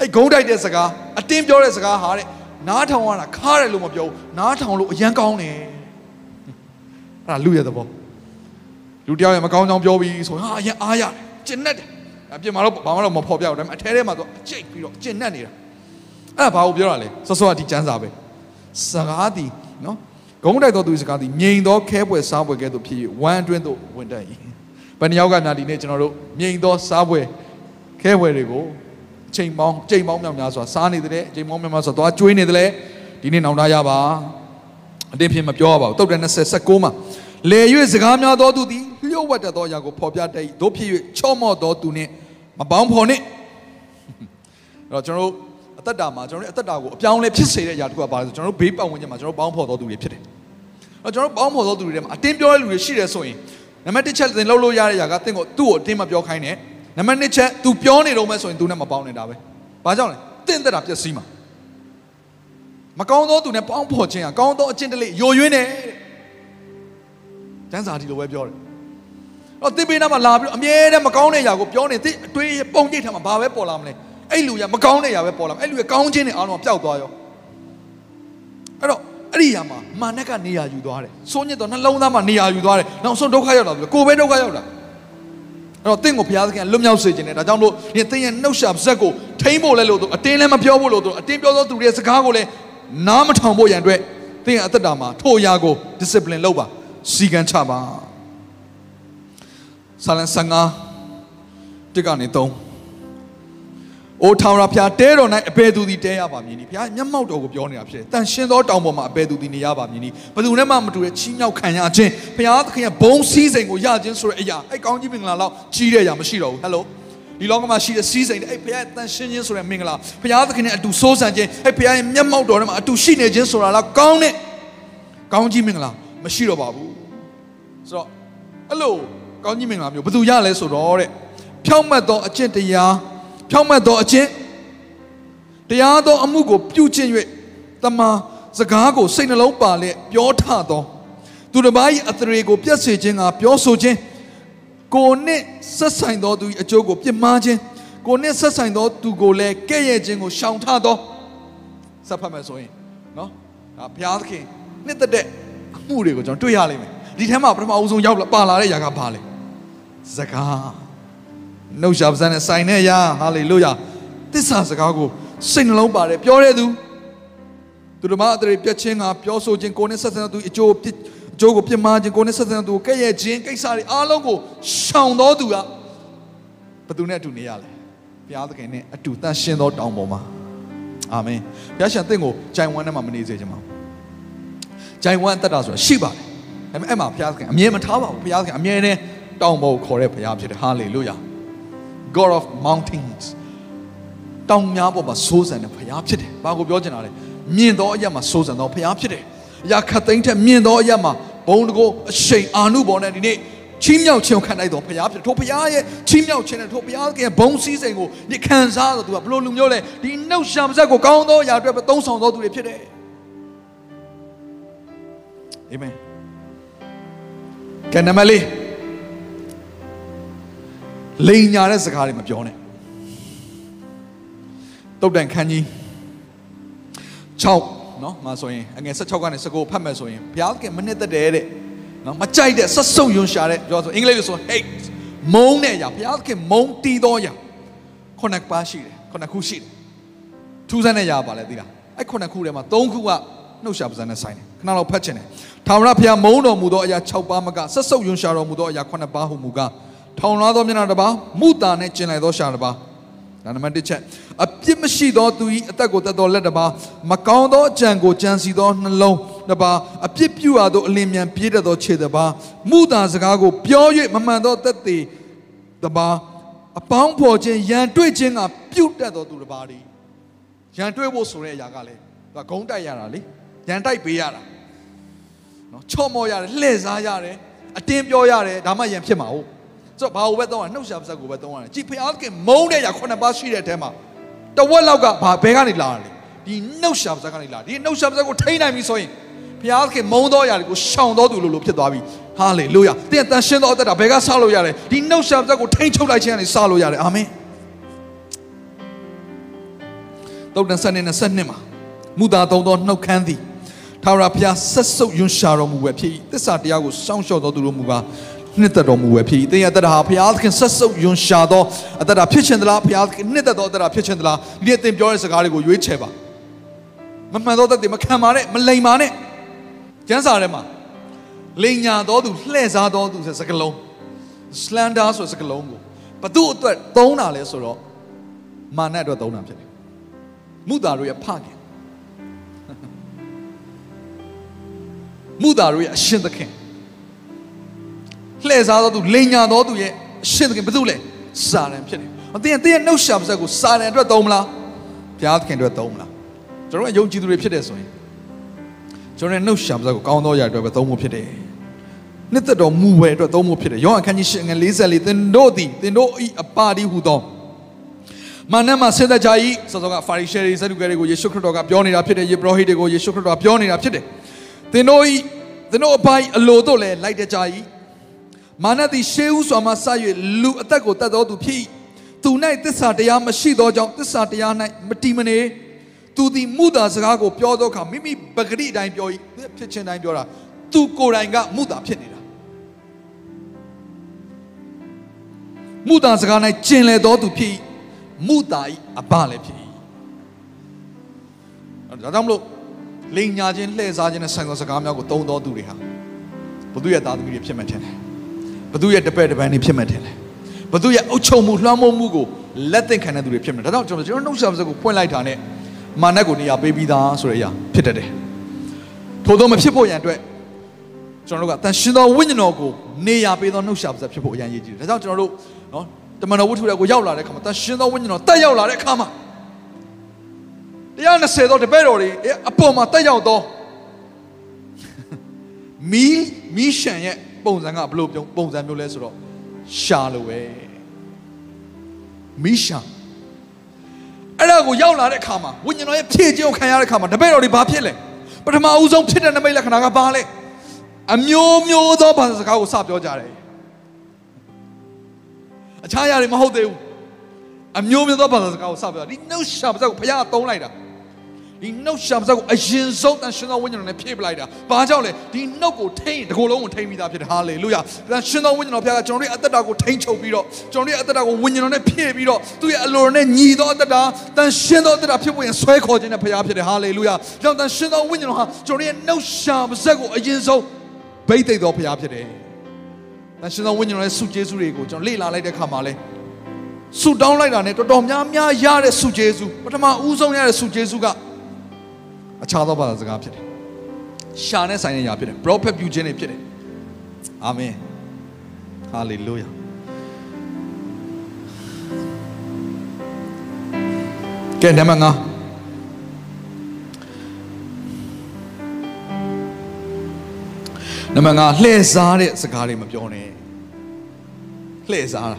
အဲ့ဂုံးတိုက်တဲ့စကားအတင်းပြောတဲ့စကားဟာတဲ့နားထောင်ရတာခါတယ်လို့မပြောဘူးနားထောင်လို့အရန်ကောင်းတယ်အဲ့ဒါလူရဲ့သဘောလူတယောက်ရဲ့မကောင်းကြောင်ပြောပြီးဆိုဟာအရန်အားရတယ်ကျင်နဲ့တယ်အပြင်မှာတော့ဘာမှတော့မဖော်ပြဘူးဒါပေမဲ့အထဲထဲမှာတော့အကျိတ်ပြီးတော့ကျင်နဲ့နေတာအဲ့ဒါဘာကိုပြောတာလဲစောစောကဒီကျမ်းစာပဲစကားဒီနော်ဂုံးတိုက်တော်သူစကားဒီမြိန်သောခဲပွဲစားပွဲကဲ့သို့ဖြစ်၍ဝမ်းအတွင်းသို့ဝင်တတ်၏ဘ ယ်နှယောက်ကများဒီနေ့ကျွန်တော်တို့မြိန်သောစားပွဲခဲပွဲတွေကိုချိန်ပေါင်းချိန်ပေါင်းမြောက်များစွာစားနေတယ်ချိန်ပေါင်းမြောက်များစွာသွားကျွေးနေတယ်ဒီနေ့နောင်တရပါအတင်းဖြစ်မပြောရပါဘူးတုတ်တယ်29မှာလေ၍စကားများသောသူသည်လျှို့ဝှက်တတ်သောအရာကိုဖော်ပြတတ်၏တို့ဖြစ်၍ချော့မော့သောသူနှင့်မပေါင်းဖော်နှင့်အဲ့တော့ကျွန်တော်တို့အသက်တာမှာကျွန်တော်တို့အသက်တာကိုအပြောင်းလဲဖြစ်စေတဲ့အရာတစ်ခုကပါလဲဆိုကျွန်တော်တို့ဘေးပတ်ဝန်းကျင်မှာကျွန်တော်တို့ပေါင်းဖော်သောသူတွေဖြစ်တယ်အဲ့တော့ကျွန်တော်တို့ပေါင်းဖော်သောသူတွေထဲမှာအတင်းပြောတဲ့လူတွေရှိတယ်ဆိုရင် နံပါတ်1ချက်သင်လုပ်လို့ရတဲ့အရာကသင်ကိုသူ့ကိုအတင်းမပြောခိုင်းနဲ့နံပါတ်2ချက် तू ပြောနေတော့မဲ့ဆိုရင် तू နဲ့မပေါင်းနေတာပဲဘာကြောင့်လဲတင့်သက်တာပျက်စီးမှာမကောင်းသောသူနဲ့ပေါင်းဖော်ခြင်းဟာကောင်းသောအကျင့်တလေယိုယွင်းတယ်တဲ့ကျမ်းစာဒီလိုပဲပြောတယ်တော့သင်ပေးနာမှာလာပြီးတော့အမြဲတမ်းမကောင်းတဲ့အရာကိုပြောနေသင်အတွေးပုံရိပ်ထမှာဘာပဲပေါ်လာမလဲအဲ့လူရမကောင်းတဲ့အရာပဲပေါ်လာမယ်အဲ့လူရကောင်းခြင်းနဲ့အားလုံးပျောက်သွားရောအဲ့တော့ အဲ့ဒီအရာမှာမာနက်ကနေရာယူသွားတယ်စိုးညစ်တော့နှလုံးသားမှာနေရာယူသွားတယ်နောက်ဆုံးဒုက္ခရောက်လာပြီကိုယ်ပဲဒုက္ခရောက်လာအဲ့တော့တင့်ကိုဘုရားသခင်လွတ်မြောက်စေခြင်းနဲ့ဒါကြောင့်လို့ဒီသင်ရဲ့နှုတ်ရှာဇက်ကိုထိမ့်ဖို့လဲလို့သူအတင်းလည်းမပြောဖို့လို့သူအတင်းပြောသောသူတွေရဲ့စကားကိုလည်းနားမထောင်ဖို့ရန်အတွက်သင်ရဲ့အသက်တာမှာထိုအရာကို discipline လုပ်ပါစီကံချပါဆာလန်15တစ်ကနေ3 အိုထောင်ရဖျားတဲတော်၌အဘယ်သူသည်တဲရပါမည်နီဖျားမျက်မှောက်တော်ကိုပြောနေတာဖြစ်တယ်တန်ရှင်းသောတောင်ပေါ်မှာအဘယ်သူသည်နေရပါမည်နီဘယ်သူနဲ့မှမတူတဲ့ချီးမြှောက်ခံရခြင်းဖျားသခင်ရဲ့ဘုံစည်းစိမ်ကိုရခြင်းဆိုတဲ့အရာအဲ့ကောင်းကြီးမင်္ဂလာလောက်ကြီးတဲ့အရာမရှိတော့ဘူးဟယ်လိုဒီလောကမှာရှိတဲ့စီးစိမ်အဲ့ဖခင်တန်ရှင်းခြင်းဆိုတဲ့မင်္ဂလာဖခင်သခင်နဲ့အတူစိုးစံခြင်းအဲ့ဖခင်ရဲ့မျက်မှောက်တော်ထဲမှာအတူရှိနေခြင်းဆိုတာလားကောင်းတဲ့ကောင်းကြီးမင်္ဂလာမရှိတော့ပါဘူးဆိုတော့အဲ့လိုကောင်းကြီးမင်္ဂလာမျိုးဘယ်သူရလဲဆိုတော့တဲ့ဖြောင့်မတ်သောအကျင့်တရား ဖြောင့်မတ်သောအကျင့်တရားသောအမှုကိုပြုကျင့်၍တမန်စကားကိုစိတ်နှလုံးပါလျက်ပြောထသောသူတစ်ပါး၏အသရေကိုပြည့်စေခြင်းကပြောဆိုခြင်းကိုနှင့်ဆက်ဆိုင်သောသူ၏အကျိုးကိုပြစ်မှားခြင်းကိုနှင့်ဆက်ဆိုင်သောသူကိုလည်းကဲ့ရဲ့ခြင်းကိုရှောင်ထသောစပ်ဖတ်မယ်ဆိုရင်နော်ဒါဘုရားသခင်နှစ်သက်တဲ့အမှုတွေကိုကျွန်တော်တွေ့ရလိမ့်မယ်ဒီထဲမှာပထမအဦးဆုံးရောက်လာပါလာတဲ့ຢာကဘာလဲစကား နှုတ်ရှာပစံနဲ့ဆိုင်တဲ့ຢာဟာလေလုယာသစ္စာစကားကိုစိတ်နှလုံးပါတယ်ပြောတဲ့သူသူတို့မအတရေပြက်ချင်းကပြောဆိုခြင်းကိုနဲ့ဆက်ဆံသူအကျိုးပြစ်အကျိုးကိုပြစ်မှားခြင်းကိုနဲ့ဆက်ဆံသူကဲ့ရဲ့ခြင်းကိစ္စတွေအားလုံးကိုရှောင်တော်သူကဘသူနဲ့အတူနေရလဲဘုရားသခင်နဲ့အတူတန်ရှင်းသောတောင်ပေါ်မှာအာမင်ဘုရားရှင်သင်ကိုဂျိုင်ဝမ်နဲ့မှမနေစေချင်ပါဘူးဂျိုင်ဝမ်အသက်တာဆိုတာရှိပါတယ်ဒါပေမဲ့အဲ့မှာဘုရားသခင်အမြဲမထားပါဘူးဘုရားသခင်အမြဲတမ်းတောင်ပေါ်ကိုခေါ်တဲ့ဘုရားဖြစ်တယ်ဟာလေလုယာ God of mountains တောင်များပေါ်မှာစိုးစံတဲ့ဘုရားဖြစ်တယ်။ဘာကိုပြောချင်တာလဲ။မြင့်သောအရက်မှာစိုးစံသောဘုရားဖြစ်တယ်။အရာခတ်သိမ်းထက်မြင့်သောအရက်မှာဘုံတကိုအရှိန်အာနုဘော်နဲ့ဒီနေ့ချီးမြှောက်ခြင်းကိုခံလိုက်တော်ဘုရားဖြစ်တယ်။ထိုဘုရားရဲ့ချီးမြှောက်ခြင်းနဲ့ထိုဘုရားရဲ့ဘုံစည်းစိမ်ကိုဒီခံစားတော့သူကဘလို့လူမျိုးလဲဒီနှုတ်ရှာပါဇက်ကိုကောင်းသောအရာအတွက်ပဲသုံးဆောင်တော်သူတွေဖြစ်တယ်။အာမင်။ကဲနမလေး လိန်ညာတဲ့စကားတွေမပြောနဲ့တုတ်တန်ခန်းကြီး6เนาะမှာဆိုရင်အငယ်16ကနေ19ဖတ်မယ်ဆိုရင်ဘုရားသခင်မနစ်သက်တယ်တဲ့เนาะမကြိုက်တဲ့ဆက်ဆုပ်ယွန်ရှာတဲ့ပြောဆိုအင်္ဂလိပ်လိုဆို hate မုန်းတဲ့အရာဘုရားသခင်မုန်းတီးသောအရာခုနှစ်ပါးရှိတယ်ခုနှစ်ခုရှိတယ်ထူးဆန်းတဲ့အရာပါလဲသိလားအဲ့ခုနှစ်ခုထဲမှာ၃ခုကနှုတ်ရှာပါးစံနဲ့ဆိုင်တယ်ခဏလောက်ဖတ်ချင်တယ်ထာဝရဘုရားမုန်းတော်မူသောအရာ6ပါးမကဆက်ဆုပ်ယွန်ရှာတော်မူသောအရာခုနှစ်ပါးဟုမူကား ထောင်လွှားသောမျက်နှာတစ်ပါးမုတာနဲ့ကျင်လိုက်သောရှာတစ်ပါးဒါနံပါတ်1ချက်အပြစ်မရှိသောသူ၏အသက်ကိုတတ်သောလက်တစ်ပါးမကောင်းသောအကြံကိုကြံစီသောနှလုံးတစ်ပါးအပြစ်ပြုရသောအလင်းမြန်ပြေးတတ်သောခြေတစ်ပါးမုတာစကားကိုပြော၍မမှန်သောသက်သေတစ်ပါးအပေါင်းဖော်ခြင်းရန်တွေ့ခြင်းကပြုတ်တတ်သောသူတစ်ပါးဒီရန်တွေ့ဖို့ဆိုတဲ့အရာကလည်းသူကဂုံးတိုက်ရတာလေရန်တိုက်ပေးရတာနော်ချော့မော့ရတယ်လှည့်စားရတယ်အတင်းပြောရတယ်ဒါမှရန်ဖြစ်မှာဟုတ် ဆိုတော့ဘာကိုပဲသုံးရနှုတ်ရှာပါစက်ကိုပဲသုံးရတယ်ကြည်ဖျားသခင်မုန်းတဲ့ຢာခုနှစ်ပါးရှိတဲ့အထဲမှာတဝက်လောက်ကဘာဘဲကနေလာတယ်ဒီနှုတ်ရှာပါစက်ကနေလာဒီနှုတ်ရှာပါစက်ကိုထိန်းနိုင်ပြီဆိုရင်ဖျားသခင်မုန်းသောຢာတွေကိုရှောင်တော်သူလို့လို့ဖြစ်သွားပြီဟာလေလုယာတဲ့တန်ရှင်းသောအသက်တာဘယ်ကဆလို့ရတယ်ဒီနှုတ်ရှာပါစက်ကိုထိန်းချုပ်လိုက်ခြင်းကနေဆလို့ရတယ်အာမင်တုတ်တန်ဆက်နေနဲ့ဆက်နှစ်မှာမူတာသုံးသောနှုတ်ခမ်းသည်ထာဝရဘုရားဆက်ဆုပ်ယွန်ရှာတော်မူပဲဖြစ်၏သစ္စာတရားကိုစောင့်ရှောက်တော်သူတို့မူကား နှစ်သက်တော်မူပဲဖြစ်၏သင်ရဲ့အသက်တာဟာဘုရားသခင်ဆက်ဆုပ်ယွန်ရှာသောအသက်တာဖြစ်ခြင်းသလားဘုရားသခင်နှစ်သက်သောအသက်တာဖြစ်ခြင်းသလားဒီနေ့သင်ပြောတဲ့စကားတွေကိုရွေးချယ်ပါမမှန်သောသက်တွေမခံပါနဲ့မလိမ်ပါနဲ့ကျမ်းစာထဲမှာလိန်ညာတော်သူလှည့်စားတော်သူဆိုတဲ့စကားလုံး slander ဆိုတဲ့စကားလုံးကိုဘသူ့အတွက်သုံးတာလဲဆိုတော့မာနအတွက်သုံးတာဖြစ်တယ်မုတာတို့ရဲ့ဖခင်မုတာတို့ရဲ့အရှင်သခင် လှည့်စားတော်သူလိန်ညာတော်သူရဲ့အရှင်သခင်ဘသူလဲစာရန်ဖြစ်တယ်။အတင်းတင်းရဲ့နှုတ်ရှာပါစက်ကိုစာရန်အတွက်သုံးမလားဘုရားသခင်အတွက်သုံးမလားကျွန်တော်ကယုံကြည်သူတွေဖြစ်တယ်ဆိုရင်ကျွန်တော်ရဲ့နှုတ်ရှာပါစက်ကိုကောင်းသောအရာအတွက်ပဲသုံးဖို့ဖြစ်တယ်။နှစ်သက်တော်မူဝဲအတွက်သုံးဖို့ဖြစ်တယ်။ယောဟန်ခန်းကြီး၈ငယ်44သင်တို့သည်သင်တို့ဤအပါတိဟုသောမာနမှာဆင်းသက်ကြ၏စောစောကဖာရိရှဲတွေဇဒုကဲတွေကိုယေရှုခရစ်တော်ကပြောနေတာဖြစ်တယ်ယေဘရဟိတွေကိုယေရှုခရစ်တော်ကပြောနေတာဖြစ်တယ်သင်တို့ဤသင်တို့အပိုင်းအလိုတို့လည်းလိုက်တကြ၏ မာနသည်ရှေးဥစွာမှစ၍လူအသက်ကိုတတ်တော်သူဖြစ်၏သူ၌သစ္စာတရားမရှိသောကြောင့်သစ္စာတရား၌မတည်မနေသူသည်မုသာစကားကိုပြောသောအခါမိမိပဂရိအတိုင်းပြော၏ဖြစ်ချင်းတိုင်းပြောတာသူကိုယ်တိုင်ကမုသာဖြစ်နေတာမုသာစကား၌ကျင်လေတော်သူဖြစ်၏မုသာဤအပလည်းဖြစ်၏ဒါကြောင့်မလို့လိန်ညာခြင်းလှည့်စားခြင်းနဲ့ဆိုင်သောစကားများကိုသုံးတော်သူတွေဟာဘုသူရဲ့သားသမီးတွေဖြစ်မှထင်တယ် ဘသူရဲ့တပည့်တပန်းတွေဖြစ်မှထင်တယ်ဘသူရဲ့အုပ်ချုပ်မှုလွှမ်းမိုးမှုကိုလက်သင့်ခံတဲ့သူတွေဖြစ်မှဒါကြောင့်ကျွန်တော်ကျွန်တော်နှုတ်ဆက်ပါစကိုဖွင့်လိုက်တာနဲ့မာနကိုနေရာပေးပြီးသားဆိုတဲ့အရာဖြစ်တတ်တယ်ထို့သောမဖြစ်ဖို့ရန်အတွက်ကျွန်တော်တို့ကတန်ရှင်သောဝိညာဉ်တော်ကိုနေရာပေးသောနှုတ်ဆက်ပါစဖြစ်ဖို့အရင်ရည်ကြည့်တယ်ဒါကြောင့်ကျွန်တော်တို့နော်တမန်တော်ဝတ္ထုတွေကိုရောက်လာတဲ့အခါမှာတန်ရှင်သောဝိညာဉ်တော်တက်ရောက်လာတဲ့အခါမှာ120သောတပည့်တော်တွေအပေါ်မှာတက်ရောက်သောမီးမီးရှန်ရဲ့ ပုံစံကဘယ်လိုပုံစံမျိုးလဲဆိုတော့ရှာလိုပဲမီးရှာအဲ့ဒါကိုရောက်လာတဲ့အခါမှာဝိညာဉ်တော်ရဲ့ဖြည့်ခြင်းကိုခံရတဲ့အခါမှာတပည့်တော်တွေဘာဖြစ်လဲပထမအဦးဆုံးဖြစ်တဲ့နမိတ်လက္ခဏာကဘာလဲအမျိုးမျိုးသောဘာသာစကားကိုစပြောကြတယ်အခြားຢာတွေမဟုတ်သေးဘူးအမျိုးမျိုးသောဘာသာစကားကိုစပြောဒီနှုတ်ရှာပါးစပ်ကိုဘုရားသုံးလိုက်တာ ဒီနှုတ်ရှာပါးစပ်ကိုအရင်ဆုံးတန်ရှင်သောဝိညာဉ်တော်နဲ့ဖြည့်ပလိုက်တာဘာကြောင့်လဲဒီနှုတ်ကိုထိန်းဒီကိုယ်လုံးကိုထိန်းပြီးသားဖြစ်တယ်ဟာလေလုယာတန်ရှင်သောဝိညာဉ်တော်ဘုရားကကျွန်တော်တို့ရဲ့အသက်တာကိုထိန်းချုပ်ပြီးတော့ကျွန်တော်တို့ရဲ့အသက်တာကိုဝိညာဉ်တော်နဲ့ဖြည့်ပြီးတော့သူ့ရဲ့အလိုတော်နဲ့ညီသောအသက်တာတန်ရှင်သောအသက်တာဖြစ်ဖို့ရင်ဆွဲခေါ်ခြင်းနဲ့ဘုရားဖြစ်တယ်ဟာလေလုယာကြောင့်တန်ရှင်သောဝိညာဉ်တော်ဟာကျွန်တော်တို့ရဲ့နှုတ်ရှာပါးစပ်ကိုအရင်ဆုံးဗိတ်သိက်သောဘုရားဖြစ်တယ်တန်ရှင်သောဝိညာဉ်တော်ရဲ့ဆုကျေးဇူးတွေကိုကျွန်တော်လေ့လာလိုက်တဲ့အခါမှာလဲဆူတောင်းလိုက်တာနဲ့တော်တော်များများရတဲ့ဆုကျေးဇူးပထမဦးဆုံးရတဲ့ဆုကျေးဇူးက အခြားသောဘာသာစကားဖြစ်တယ်ရှာနဲ့ဆိုင်တဲ့ຢာဖြစ်တယ် prophet ပြုခြင်းတွေဖြစ်တယ်အာမင်ဟာလေလုယာကဲနံပါတ်5နံပါတ်5လှည့်စားတဲ့စကားတွေမပြောနဲ့လှည့်စားတာ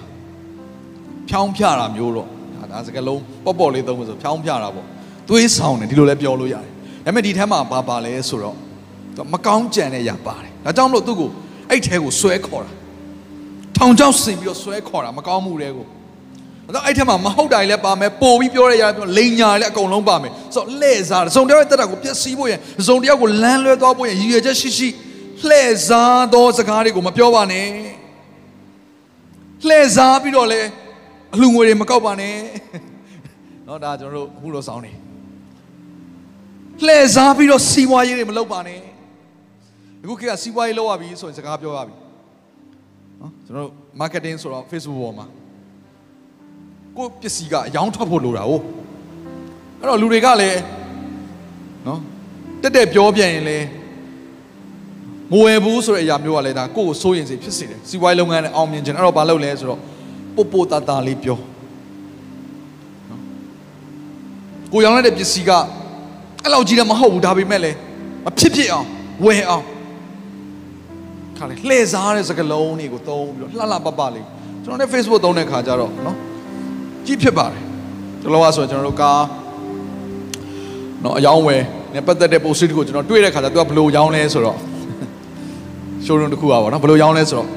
ဖြောင်းဖြတာမျိုးတော့ဒါဒါစကားလုံးပေါ့ပေါ့လေးသုံးလို့ဆိုဖြောင်းဖြတာပေါ့သွေးဆောင်တယ်ဒီလိုလည်းပြောလို့ရတယ် ဒါပေမဲ့ဒီထဲမှာဘာပါလဲဆိုတော့သူမကောင်းကြံတဲ့ຢာပါတယ်ဒါကြောင့်မလို့သူ့ကိုအဲ့ထဲကိုဆွဲခေါ်တာထောင်ချောက်ဆင်ပြီးတော့ဆွဲခေါ်တာမကောင်းမှုတွေကိုအဲ့တော့အဲ့ထဲမှာမဟုတ်တာတွေလည်းပါမယ်ပို့ပြီးပြောရရပြောလိန်ညာလည်းအကုန်လုံးပါမယ်ဆိုတော့လှည့်စားတယ်စုံတယောက်ရဲ့တက်တာကိုပြည့်စည်ဖို့ရစုံတယောက်ကိုလမ်းလွဲသွားဖို့ရရည်ရွယ်ချက်ရှိရှိလှည့်စားသောစကားတွေကိုမပြောပါနဲ့လှည့်စားပြီးတော့လေအလှငွေတွေမကောက်ပါနဲ့เนาะဒါကျွန်တော်တို့အခုလိုဆောင်းနေ လှည့်စားပြီးတော့စီးပွားရေးတွေမလုပ်ပါနဲ့အခုခေတ်ကစီးပွားရေးလုပ်ရပြီဆိုရင်စကားပြောရပြီနော်ကျွန်တော်တို့ marketing ဆိုတော့ Facebook ပေါ်မှာကိုပစ္စည်းကအယောင်းထွက်ဖို့လိုတာ哦အဲ့တော့လူတွေကလည်းနော်တက်တက်ပြောပြန်ရင်လည်းမဝယ်ဘူးဆိုတဲ့အရာမျိုးကလည်းဒါကိုယ့်ကိုစိုးရင်စီဖြစ်စေတယ်စီးပွားရေးလုပ်ငန်းနဲ့အောင်မြင်ခြင်းအဲ့တော့ဘာလုပ်လဲဆိုတော့ပို့ပို့တာတာလေးပြောကိုရောင်းလိုက်တဲ့ပစ္စည်းက အဲ့လောက်ကြီးလည်းမဟုတ်ဘူးဒါပေမဲ့လည်းမဖြစ်ဖြစ်အောင်ဝယ်အောင်ခါလေလှည့်စားတဲ့စကလုံးတွေကိုသုံးပြီးတော့လှလှပပလေးကျွန်တော်လည်း Facebook သုံးတဲ့ခါကျတော့နော်ကြည့်ဖြစ်ပါတယ်ဒီလိုပါဆိုရင်ကျွန်တော်တို့ကားနော်အယောင်းဝယ်နဲ့ပတ်သက်တဲ့ post တွေကိုကျွန်တော်တွေ့တဲ့ခါကျတော့သူကဘယ်လိုရောင်းလဲဆိုတော့ showroom တစ်ခုอ่ะဗောနော်ဘယ်လိုရောင်းလဲဆိုတော့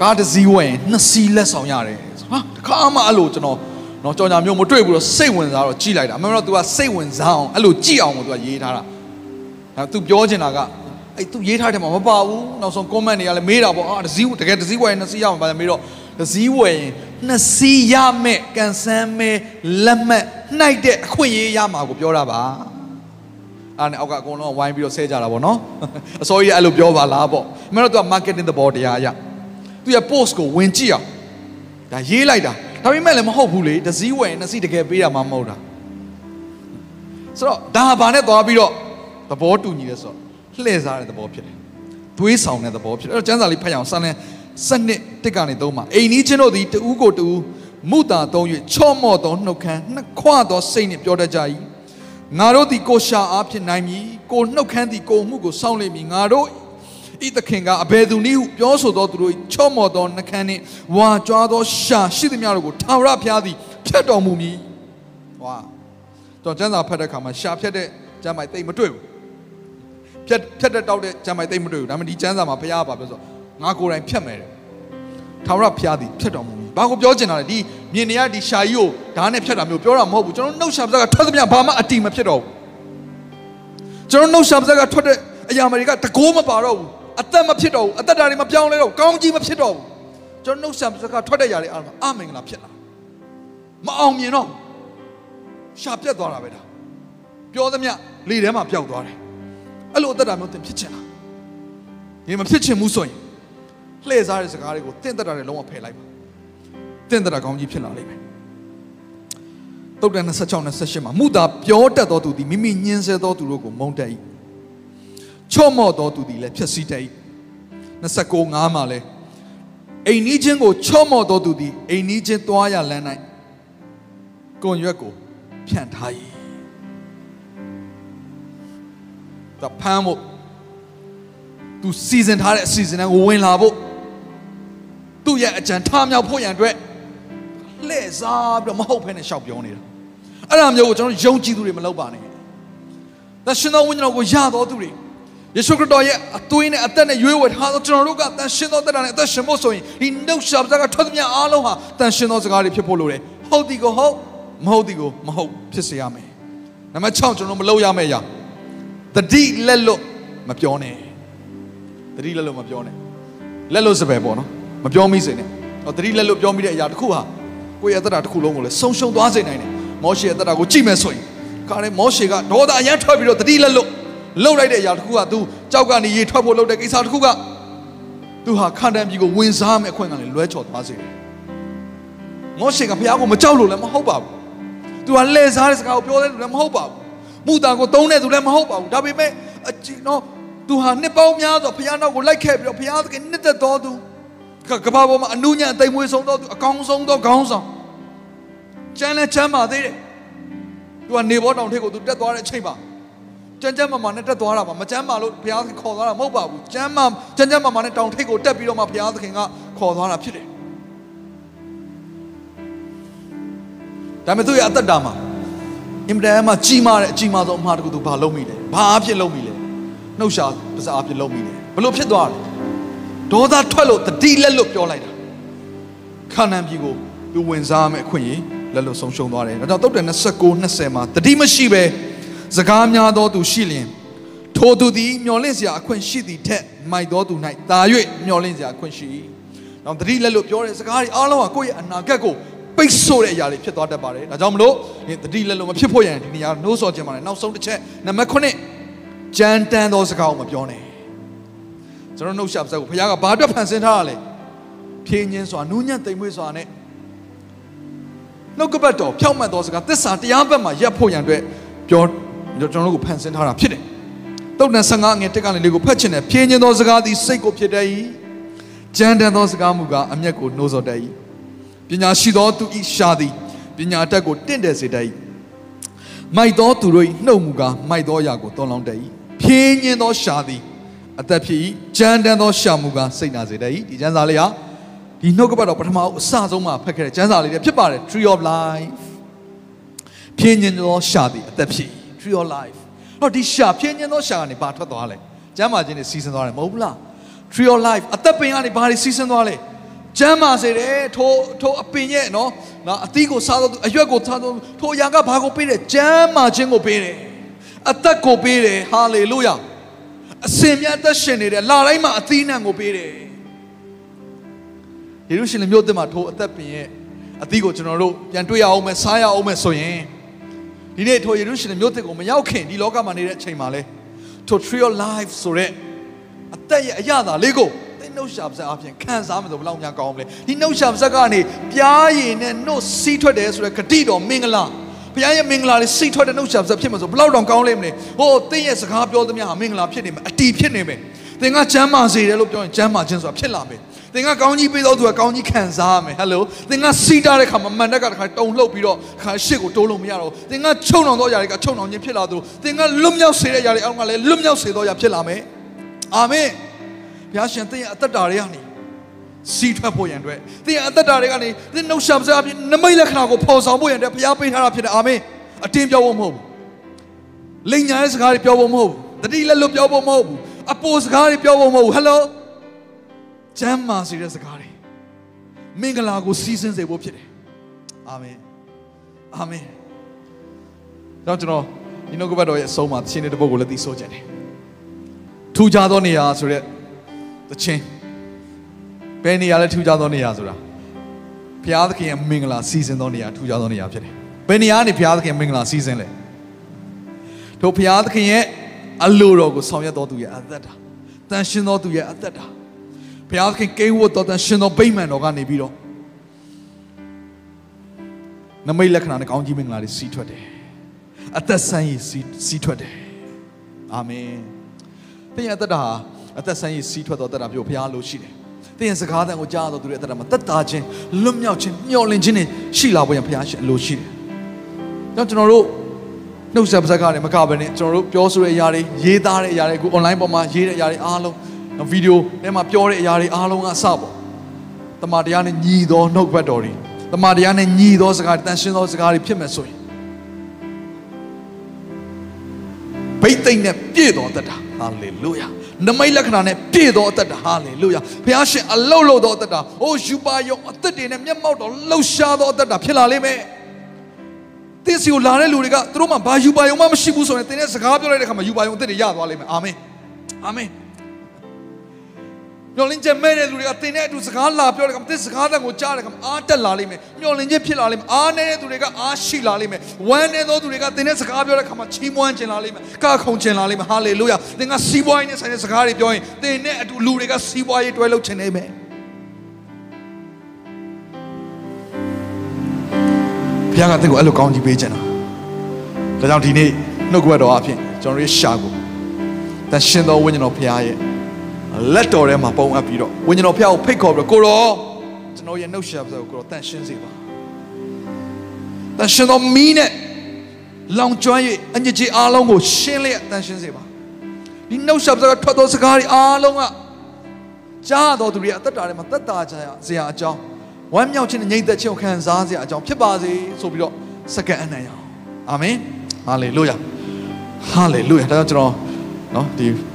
ကားတစ်စီးဝယ်ရင်နှစ်စီးလက်ဆောင်ရတယ်ဆိုဟာတခါမှအဲ့လိုကျွန်တော် နော်ကြောင်ညာမျိုးမတွေ့ဘူးတော့စိတ်ဝင်စားတော့ကြည်လိုက်တာအမှန်တော့ तू ကစိတ်ဝင်စားအောင်အဲ့လိုကြည်အောင်ကို तू ကရေးထားတာဒါ तू ပြောချင်တာကအဲ့ तू ရေးထားတယ်မှာမပါဘူးနောက်ဆုံး comment တွေကလည်းမေးတာပေါ့အာတစ်စီးတကယ်တစ်စီးဝယ်ရင်နှစ်စီးရမှာပါမေးတော့တစ်စီးဝယ်ရင်နှစ်စီးရမဲ့ကန်ဆန်းမဲလက်မှတ်နှိုက်တဲ့အခွင့်အရေးရမှာကိုပြောတာပါအဲ့နဲ့အောက်ကအကုန်လုံးဝိုင်းပြီးတော့ဆဲကြတာပေါ့နော်အစိုးရအဲ့လိုပြောပါလားပေါ့အမှန်တော့ तू က marketing သဘောတရားအရသူရဲ့ post ကိုဝင်ကြည့်အောင်ဒါရေးလိုက်တာ ဒါပေမဲ့လည်းမဟုတ်ဘူးလေတစ်စီးဝယ်ရင်နှစ်စီးတကယ်ပေးတာမှမဟုတ်တာဆိုတော့ဒါဟာဘာနဲ့သွားပြီးတော့သဘောတူညီလဲဆိုတော့လှည့်စားတဲ့သဘောဖြစ်တယ်သွေးဆောင်တဲ့သဘောဖြစ်တယ်အဲ့တော့ကျမ်းစာလေးဖတ်ရအောင်စံလင်းစနစ်တစ်ကနေသုံးပါအိမ်နီးချင်းတို့သည်တူးကိုတူးမုတာသုံး၍ချော့မော့သောနှုတ်ခမ်းနှစ်ခွသောစိတ်နှင့်ပြောတတ်ကြ၏ငါတို့သည်ကိုရှာအားဖြင့်နိုင်မည်ကိုနှုတ်ခမ်းသည်ကိုမှုကိုစောင့်လိမ့်မည်ငါတို့ ဤသခင်ကအဘယ်သူနည်းဟုပြောဆိုသောသူတို့ချော့မော့သောနှုတ်ခမ်းနှင့်ဝါကြွားသောရှာရှိသမျှတို့ကိုထာဝရဘုရားသည်ဖျက်တော်မူမည်ဝါတော့ကျမ်းစာဖတ်တဲ့အခါမှာရှာဖြတ်တဲ့ကျမ်းမိုက်တိတ်မတွေ့ဘူးဖြတ်ဖြတ်တဲ့တောက်တဲ့ကျမ်းမိုက်တိတ်မတွေ့ဘူးဒါပေမဲ့ဒီကျမ်းစာမှာဘုရားကပြောဆိုငါကိုယ်တိုင်ဖြတ်မယ်တဲ့ထာဝရဘုရားသည်ဖြတ်တော်မူမည်ဘာကိုပြောချင်တာလဲဒီမြင်နေရဒီရှာကြီးကိုဓာတ်နဲ့ဖြတ်တာမျိုးပြောတာမဟုတ်ဘူးကျွန်တော်နှုတ်ရှာပါးကထွက်သမျှဘာမှအတိမဖြစ်တော့ဘူးကျွန်တော်နှုတ်ရှာပါးကထွက်တဲ့အရာတွေကတကိုးမပါတော့ဘူး အသက်မဖြစ်တော့ဘူးအသက်တာတွေမပြောင်းလဲတော့ကောင်းကြီးမဖြစ်တော့ဘူးကျွန်တော်နှုတ်ရှာပါးကထွက်တဲ့ຢာတွေအားလုံးအမင်္ဂလာဖြစ်လာမအောင်မြင်တော့ရှာပြတ်သွားတာပဲဒါပြောသမျှလေထဲမှာပျောက်သွားတယ်အဲ့လိုအသက်တာမျိုးသင်ဖြစ်ချင်လားဒီမဖြစ်ချင်ဘူးဆိုရင်လှည့်စားတဲ့စကားတွေကိုတင့်တက်တာတွေလုံးဝဖယ်လိုက်ပါတင့်တက်တာကောင်းကြီးဖြစ်လာလိမ့်မယ်တုတ်တန်26 28မှာမူတာပြောတတ်သောသူသည်မိမိညှင်းဆဲသောသူတို့ကိုမုန်းတတ်၏ ချော့မော့သောသူသည်လည်းဖြစ်စီတတ်၏29 5မှာလည်းအိမ်နီးချင်းကိုချော့မော့သောသူသည်အိမ်နီးချင်းသွားရလမ်း၌ကွန်ရွက်ကိုဖြန့်ထား၏တဖမ်းဖို့သူစီစဉ်ထားတဲ့အစီအစဉ်ကိုဝင်လာဖို့သူ့ရဲ့အကြံထားမြောက်ဖို့ရန်အတွက်လှည့်စားပြီးတော့မဟုတ်ဖ ೇನೆ ရှောက်ပြောနေတာအဲ့ဒါမျိုးကိုကျွန်တော်ယုံကြည်သူတွေမလုပ်ပါနဲ့။ဒါရှင်သောဝိညာဉ်တော်ကိုရတော်သူတွေ ယေရှုခရစ်တော်ရဲ့အသွေးနဲ့အသက်နဲ့ရွေးဝယ်ထားသောကျွန်တော်တို့ကတန်ရှင်သောသက်တာနဲ့အသက်ရှင်ဖို့ဆိုရင်ဒီနှုတ်ရှာပစကားထွက်သမျှအားလုံးဟာတန်ရှင်သောစကားတွေဖြစ်ဖို့လိုတယ်။ဟုတ်ဒီကိုဟုတ်မဟုတ်ဒီကိုမဟုတ်ဖြစ်စေရမယ်။နံပါတ်6ကျွန်တော်မလုပ်ရမယ့်အရာတတိလက်လွတ်မပြောနဲ့။တတိလက်လွတ်မပြောနဲ့။လက်လွတ်စပယ်ပေါ့နော်။မပြောမိစေနဲ့။ဟောတတိလက်လွတ်ပြောမိတဲ့အရာတစ်ခုဟာကိုယ့်ရဲ့အသက်တာတစ်ခုလုံးကိုလည်းဆုံးရှုံးသွားစေနိုင်တယ်။မောရှေရဲ့အသက်တာကိုကြည့်မယ်ဆိုရင်ခါရဲမောရှေကဒေါသအရန်ထွက်ပြီးတော့တတိလက်လွတ် လှုပ်လိုက်တဲ့အရာတစ်ခုက तू ကြောက်ကနေရေထွက်ဖို့လှုပ်တဲ့ကိစ္စတစ်ခုက तू ဟာခန္ဓာပြည်ကိုဝင်စားမယ့်အခွင့်အရေးလွဲချော်သွားစေတယ်။င မောရှေကဘုရားကိုမကြောက်လို့လည်းမဟုတ်ပါဘူး။ तू ကလဲစားတဲ့စကားကိုပြောတဲ့လူလည်းမဟုတ်ပါဘူး။မူတာကိုသုံးတဲ့သူလည်းမဟုတ်ပါဘူး။ဒါပေမဲ့အကြည့်နော် तू ဟာနှစ်ပေါင်းများစွာဘုရားနောက်ကိုလိုက်ခဲ့ပြီးတော့ဘုရားသခင်နှစ်သက်တော်သူကကဘာပေါ်မှာအနုညံအသိမွေးဆုံးတော်သူအကောင်းဆုံးသောခေါင်းဆောင်ကျမ်းနဲ့ချမ်းပါသေးတယ်။ तू ကနေဘောတောင်ထိပ်ကို तू တက်သွားတဲ့အချိန်မှာ ကျမ်းကျမ်းမာမာနဲ့တက်သွားတာပါမကျမ်းမာလို့ဘုရားသခင်ခေါ်သွားတာမဟုတ်ပါဘူးကျမ်းမာကျမ်းကျမ်းမာမာနဲ့တောင်ထိပ်ကိုတက်ပြီးတော့မှဘုရားသခင်ကခေါ်သွားတာဖြစ်တယ်ဒါပေမဲ့သူ့ရဲ့အသက်တာမှာအင်မတန်မှကြီးမားတဲ့အကြီးမားဆုံးအမှားတစ်ခုသူဘာလုပ်မိလဲဘာအဖြစ်လုပ်မိလဲနှုတ်ရှာပါစားအဖြစ်လုပ်မိတယ်ဘလို့ဖြစ်သွားလဲဒေါသထွက်လို့တတိလက်လို့ပြောလိုက်တာခါနန်ပြည်ကိုသူဝင်စားမယ်အခွင့်အရေးလက်လို့ဆုံးရှုံးသွားတယ်ဒါကြောင့်တုတ်တယ်29 20မှာတတိမရှိပဲ စကားများသောသူရှိလျင်ထိုသူသည်မျော်လင့်စရာအခွင့်ရှိသည်ထက်မိုက်သောသူ၌တာ၍မျော်လင့်စရာအခွင့်ရှိ၏။နောက်တတိလက်လို့ပြောတဲ့စကားတွေအားလုံးကကိုယ့်ရဲ့အနာဂတ်ကိုပိတ်ဆို့တဲ့အရာတွေဖြစ်သွားတတ်ပါတယ်။ဒါကြောင့်မလို့တတိလက်လို့မဖြစ်ဖို့ရန်ဒီနေရာနှိုးဆော်ခြင်းပါတယ်။နောက်ဆုံးတစ်ချက်နံပါတ်9ကြမ်းတမ်းသောစကားကိုမပြောနဲ့။ကျွန်တော်နှုတ်ဆက်စက်ကိုဘုရားကဘာအတွက်ဖန်ဆင်းထားတာလဲ။ဖြင်းခြင်းစွာနူးညံ့သိမ်မွေ့စွာနဲ့နှုတ်ကပတ်တော်ဖြောက်မှတ်သောစကားသစ္စာတရားဘက်မှာရပ်ဖို့ရန်အတွက်ပြော ကျွန်တော်တို့ကိုဖန်ဆင်းထားတာဖြစ်တယ်။တုတ်တန်15ငယ်တက်ကနေလေးကိုဖတ်ချင်တယ်ဖြင်းခြင်းသောစကားသည်စိတ်ကိုဖြစ်တတ်၏။ကြမ်းတမ်းသောစကားမူကားအမျက်ကိုနှိုးဆော်တတ်၏။ပညာရှိသောသူ၏ရှာသည်ပညာတတ်ကိုတင့်တယ်စေတတ်၏။မိုက်သောသူတို့၏နှုတ်မူကားမိုက်သောအရာကိုသွန်လောင်းတတ်၏။ဖြင်းခြင်းသောရှာသည်အသက်ဖြစ်၏။ကြမ်းတမ်းသောရှာမူကားစိတ်နာစေတတ်၏။ဒီကျမ်းစာလေးဟာဒီနှုတ်ကပတ်တော်ပထမအစဆုံးမှာဖတ်ခဲ့တဲ့ကျမ်းစာလေးတွေဖြစ်ပါတယ် Tree of Life ဖြင်းခြင်းသောရှာသည်အသက်ဖြစ်၏ Tree of Life ဟောဒီရှာဖြင်းခြင်းသောရှာကနေဘာထွက်သွားလဲကျမ်းမာခြင်းတွေစီးဆင်းသွားတယ်မဟုတ်ဘူးလား Tree of Life အသက်ပင်ကနေဘာတွေစီးဆင်းသွားလဲကျမ်းမာစေတယ်ထိုထိုအပင်ရဲ့နော်နော်အသီးကိုစားတော့အရွက်ကိုစားတော့ထိုအရာကဘာကိုပေးတယ်ကျမ်းမာခြင်းကိုပေးတယ်အသက်ကိုပေးတယ်ဟာလေလုယာအစင်မြတ်သက်ရှင်နေတယ်လာတိုင်းမှာအသီးနှံကိုပေးတယ်ယေရုရှလင်မြို့သစ်မှာထိုအသက်ပင်ရဲ့အသီးကိုကျွန်တော်တို့ပြန်တွေ့ရအောင်မယ်စားရအောင်မယ်ဆိုရင် ဒီနေ့ထိုယေရုရှလင်မြို့သစ်ကိုမရောက်ခင်ဒီလောကမှာနေတဲ့အချိန်မှာလဲထို tree of life ဆိုတဲ့အသက်ရဲ့အရသာလေးကိုသင်နှုတ်ရှာပါစအပြင်ခံစားမယ်ဆိုဘယ်လောက်များကောင်းမလဲဒီနှုတ်ရှာပါစကနေပြားရည်နဲ့နှုတ်စီးထွက်တယ်ဆိုတဲ့ဂတိတော်မင်္ဂလာဘုရားရဲ့မင်္ဂလာလေးစိတ်ထွက်တဲ့နှုတ်ရှာပါစဖြစ်မှာဆိုဘယ်လောက်တောင်ကောင်းလိမ့်မလဲဟိုသင်ရဲ့စကားပြောသမျှဟာမင်္ဂလာဖြစ်နေမယ်အတီဖြစ်နေမယ်သင်ကချမ်းမာစေတယ်လို့ပြောရင်ချမ်းမာခြင်းဆိုတာဖြစ်လာမယ် သင်ကကောင်းကြီးပေးတော့သူကကောင်းကြီးခံစားရမယ်ဟယ်လိုသင်ကစီးတာတဲ့ခါမှာမန်တက်ကတခါတုံလှုပ်ပြီးတော့ခါရှစ်ကိုတိုးလို့မရတော့သင်ကချုံနှောင်တော့ຢာတွေကချုံနှောင်ခြင်းဖြစ်လာသလိုသင်ကလွတ်မြောက်စေတဲ့ຢာတွေအောက်ကလည်းလွတ်မြောက်စေတော့ຢာဖြစ်လာမယ်အာမင်ဘုရားရှင်သင်ရဲ့အသက်တာတွေကနေစီးထွက်ဖို့ရန်အတွက်သင်ရဲ့အသက်တာတွေကနေသင်နှုတ်ရှာပစားပြီးနမိတ်လက္ခဏာကိုဖော်ဆောင်ဖို့ရန်အတွက်ဘုရားပေးထားတာဖြစ်တယ်အာမင်အတင်းပြောဖို့မဟုတ်ဘူးလိန်ညာရဲ့စကားတွေပြောဖို့မဟုတ်ဘူးတတိလက်လွတ်ပြောဖို့မဟုတ်ဘူးအပေါ်စကားတွေပြောဖို့မဟုတ်ဘူးဟယ်လို ကျမ်းမာစေတဲ့စကားတွေမင်္ဂလာကိုစီးဆင်းစေဖို့ဖြစ်တယ်အာမင်အာမင်တော့ကျွန်တော်ဒီနှုတ်ကပတ်တော်ရဲ့အဆုံးမှာသရှင်တဲ့ပုဂ္ဂိုလ်လည်းသိဆိုကြတယ်ထူခြားသောနေရာဆိုတဲ့သချင်းဘယ်နေရာလဲထူခြားသောနေရာဆိုတာဘုရားသခင်ရဲ့မင်္ဂလာစီးဆင်းသောနေရာထူခြားသောနေရာဖြစ်တယ်ဘယ်နေရာကနေဘုရားသခင်မင်္ဂလာစီးဆင်းလဲတို့ဘုရားသခင်ရဲ့အလိုတော်ကိုဆောင်ရွက်တော်သူရဲ့အသက်တာတန်ရှင်တော်သူရဲ့အသက်တာ ဘုရားသခင်ကိန်းဝတ်တော်တန်ရှင်တော်ဗိမာန်တော်ကနေပြီးတော့နမိတ်လက္ခဏာနဲ့ကောင်းကြီးမင်္ဂလာတွေစီးထွက်တယ်အသက်ဆန်းရည်စီးစီးထွက်တယ်အာမင်သင်ရဲ့အသက်တာဟာအသက်ဆန်းရည်စီးထွက်တော်အသက်တာပြောဘုရားလိုရှိတယ်သင်ရဲ့စကားတန်ကိုကြားတော်သူရဲ့အသက်တာမှာတက်တာခြင်းလွတ်မြောက်ခြင်းမျှော်လင့်ခြင်းတွေရှိလာဖို့ရန်ဘုရားရှင်အလိုရှိတယ်။ကြောင့်ကျွန်တော်တို့နှုတ်ဆက်ပါးစကားတွေမကဘဲနဲ့ကျွန်တော်တို့ပြောဆိုတဲ့အရာတွေရေးသားတဲ့အရာတွေအခု online ပေါ်မှာရေးတဲ့အရာတွေအားလုံး ဗီဒီယိုထဲမှာပြောတဲ့အရာတွေအားလုံးကအစပေါ့တမန်တရားနဲ့ညီသောနှုတ်ဘတ်တော်တွေတမန်တရားနဲ့ညီသောစကားတန်ရှင်းသောစကားတွေဖြစ်မယ်ဆိုရင်ဘိတ်သိမ့်နဲ့ပြည့်တော်တတ်တာဟာလေလုယာနမိတ်လက္ခဏာနဲ့ပြည့်တော်အသက်တာဟာလေလုယာဘုရားရှင်အလုတ်လို့တော်အသက်တာအိုးယူပါယုံအသက်တွေနဲ့မျက်မှောက်တော်လှုပ်ရှားတော်အသက်တာဖြစ်လာလိမ့်မယ်သင်စီကိုလာတဲ့လူတွေကသူတို့မှဘာယူပါယုံမှမရှိဘူးဆိုရင်သင်တဲ့စကားပြောလိုက်တဲ့အခါမှာယူပါယုံအသက်တွေရသွားလိမ့်မယ်အာမင်အာမင် မျောလင်းချက်မဲ့တဲ့လူတွေကသင်တဲ့အတူစကားလာပြောတဲ့အခါမှာသင်စကားတန်ကိုကြားတဲ့အခါမှာအားတက်လာလိမ့်မယ်မျောလင်းချက်ဖြစ်လာလိမ့်မယ်အားနေတဲ့သူတွေကအားရှိလာလိမ့်မယ်ဝမ်းနေသောသူတွေကသင်တဲ့စကားပြောတဲ့အခါမှာချီးမွမ်းခြင်းလာလိမ့်မယ်ကခုန်ခြင်းလာလိမ့်မယ်ဟာလေလုယာသင်ကစီးပွားရေးနဲ့ဆိုင်တဲ့စကားတွေပြောရင်သင်နဲ့အတူလူတွေကစီးပွားရေးတွဲလုပ်ခြင်းနေမယ်ရားကတင့်ကိုအဲ့လိုကောင်းကြီးပေးခြင်းတာဒါကြောင့်ဒီနေ့နှုတ်ကပတ်တော်အဖြစ်ကျွန်တော်ရဲ့ရှာကိုတန်ရှင်တော်ဝိညာဉ်တော်ဖရားရဲ့ လက်တော်ထဲမှာပုံအပ်ပြီးတော့ဝိညာဉ်တော်ဖရားကိုဖိတ်ခေါ်ပြီးတော့ကိုရောကျွန်တော်ရဲ့နှုတ်ရှာပါကိုကိုရောတန်ရှင်းစေပါတန်ရှင်တော်မီးနဲ့လောင်ကျွမ်း၍အညစ်အကြေးအားလုံးကိုရှင်းလျက်တန်ရှင်းစေပါဒီနှုတ်ရှာပါကထွက်သောစကားတွေအားလုံးကကြားတော်သူတွေအသက်တာထဲမှာသက်တာကြရစရာအကြောင်းဝမ်းမြောက်ခြင်းနဲ့ညီသက်ခြင်းကိုခံစားစရာအကြောင်းဖြစ်ပါစေဆိုပြီးတော့စက္ကန့်အနံ့ရအောင်အာမင်ဟာလေလုယာဟာလေလုယာဒါကြောင့်ကျွန်တော်နော်ဒီ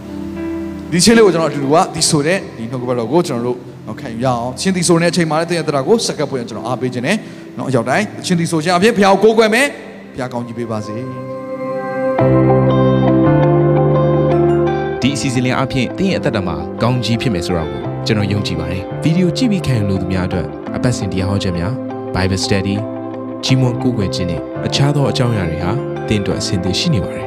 ဒီချင်းလေးကိုကျွန်တော်အတူတူကဒီဆိုတဲ့ဒီနှုတ်ကပတ်တော်ကိုကျွန်တော်တို့နော်ခံယူရအောင်ချင်းဒီဆိုတဲ့အချိန်မှာလည်းတည့်ရတဲ့တာကိုစက္ကပ်ပွင့်ကျွန်တော်အားပေးခြင်းနဲ့နော်အရောက်တိုင်းချင်းဒီဆိုခြင်းအဖြစ်ဖျားကိုကိုးကွယ်မယ်ဖျားကောင်းကြီးပေးပါစေဒီအစီအစဉ်လေးအပြင်တင်းရဲ့အသက်တာမှာကောင်းကြီးဖြစ်မယ်ဆိုတာကိုကျွန်တော်ယုံကြည်ပါတယ်ဗီဒီယိုကြည့်ပြီးခံယူလို့သူများအတွက်အပတ်စဉ်တရားဟောခြင်းများ Bible Study ကြီးမွန်ကိုးကွယ်ခြင်းနဲ့အခြားသောအကြောင်းအရာတွေဟာတင်းအတွက်အဆင်သင့်ရှိနေပါတယ်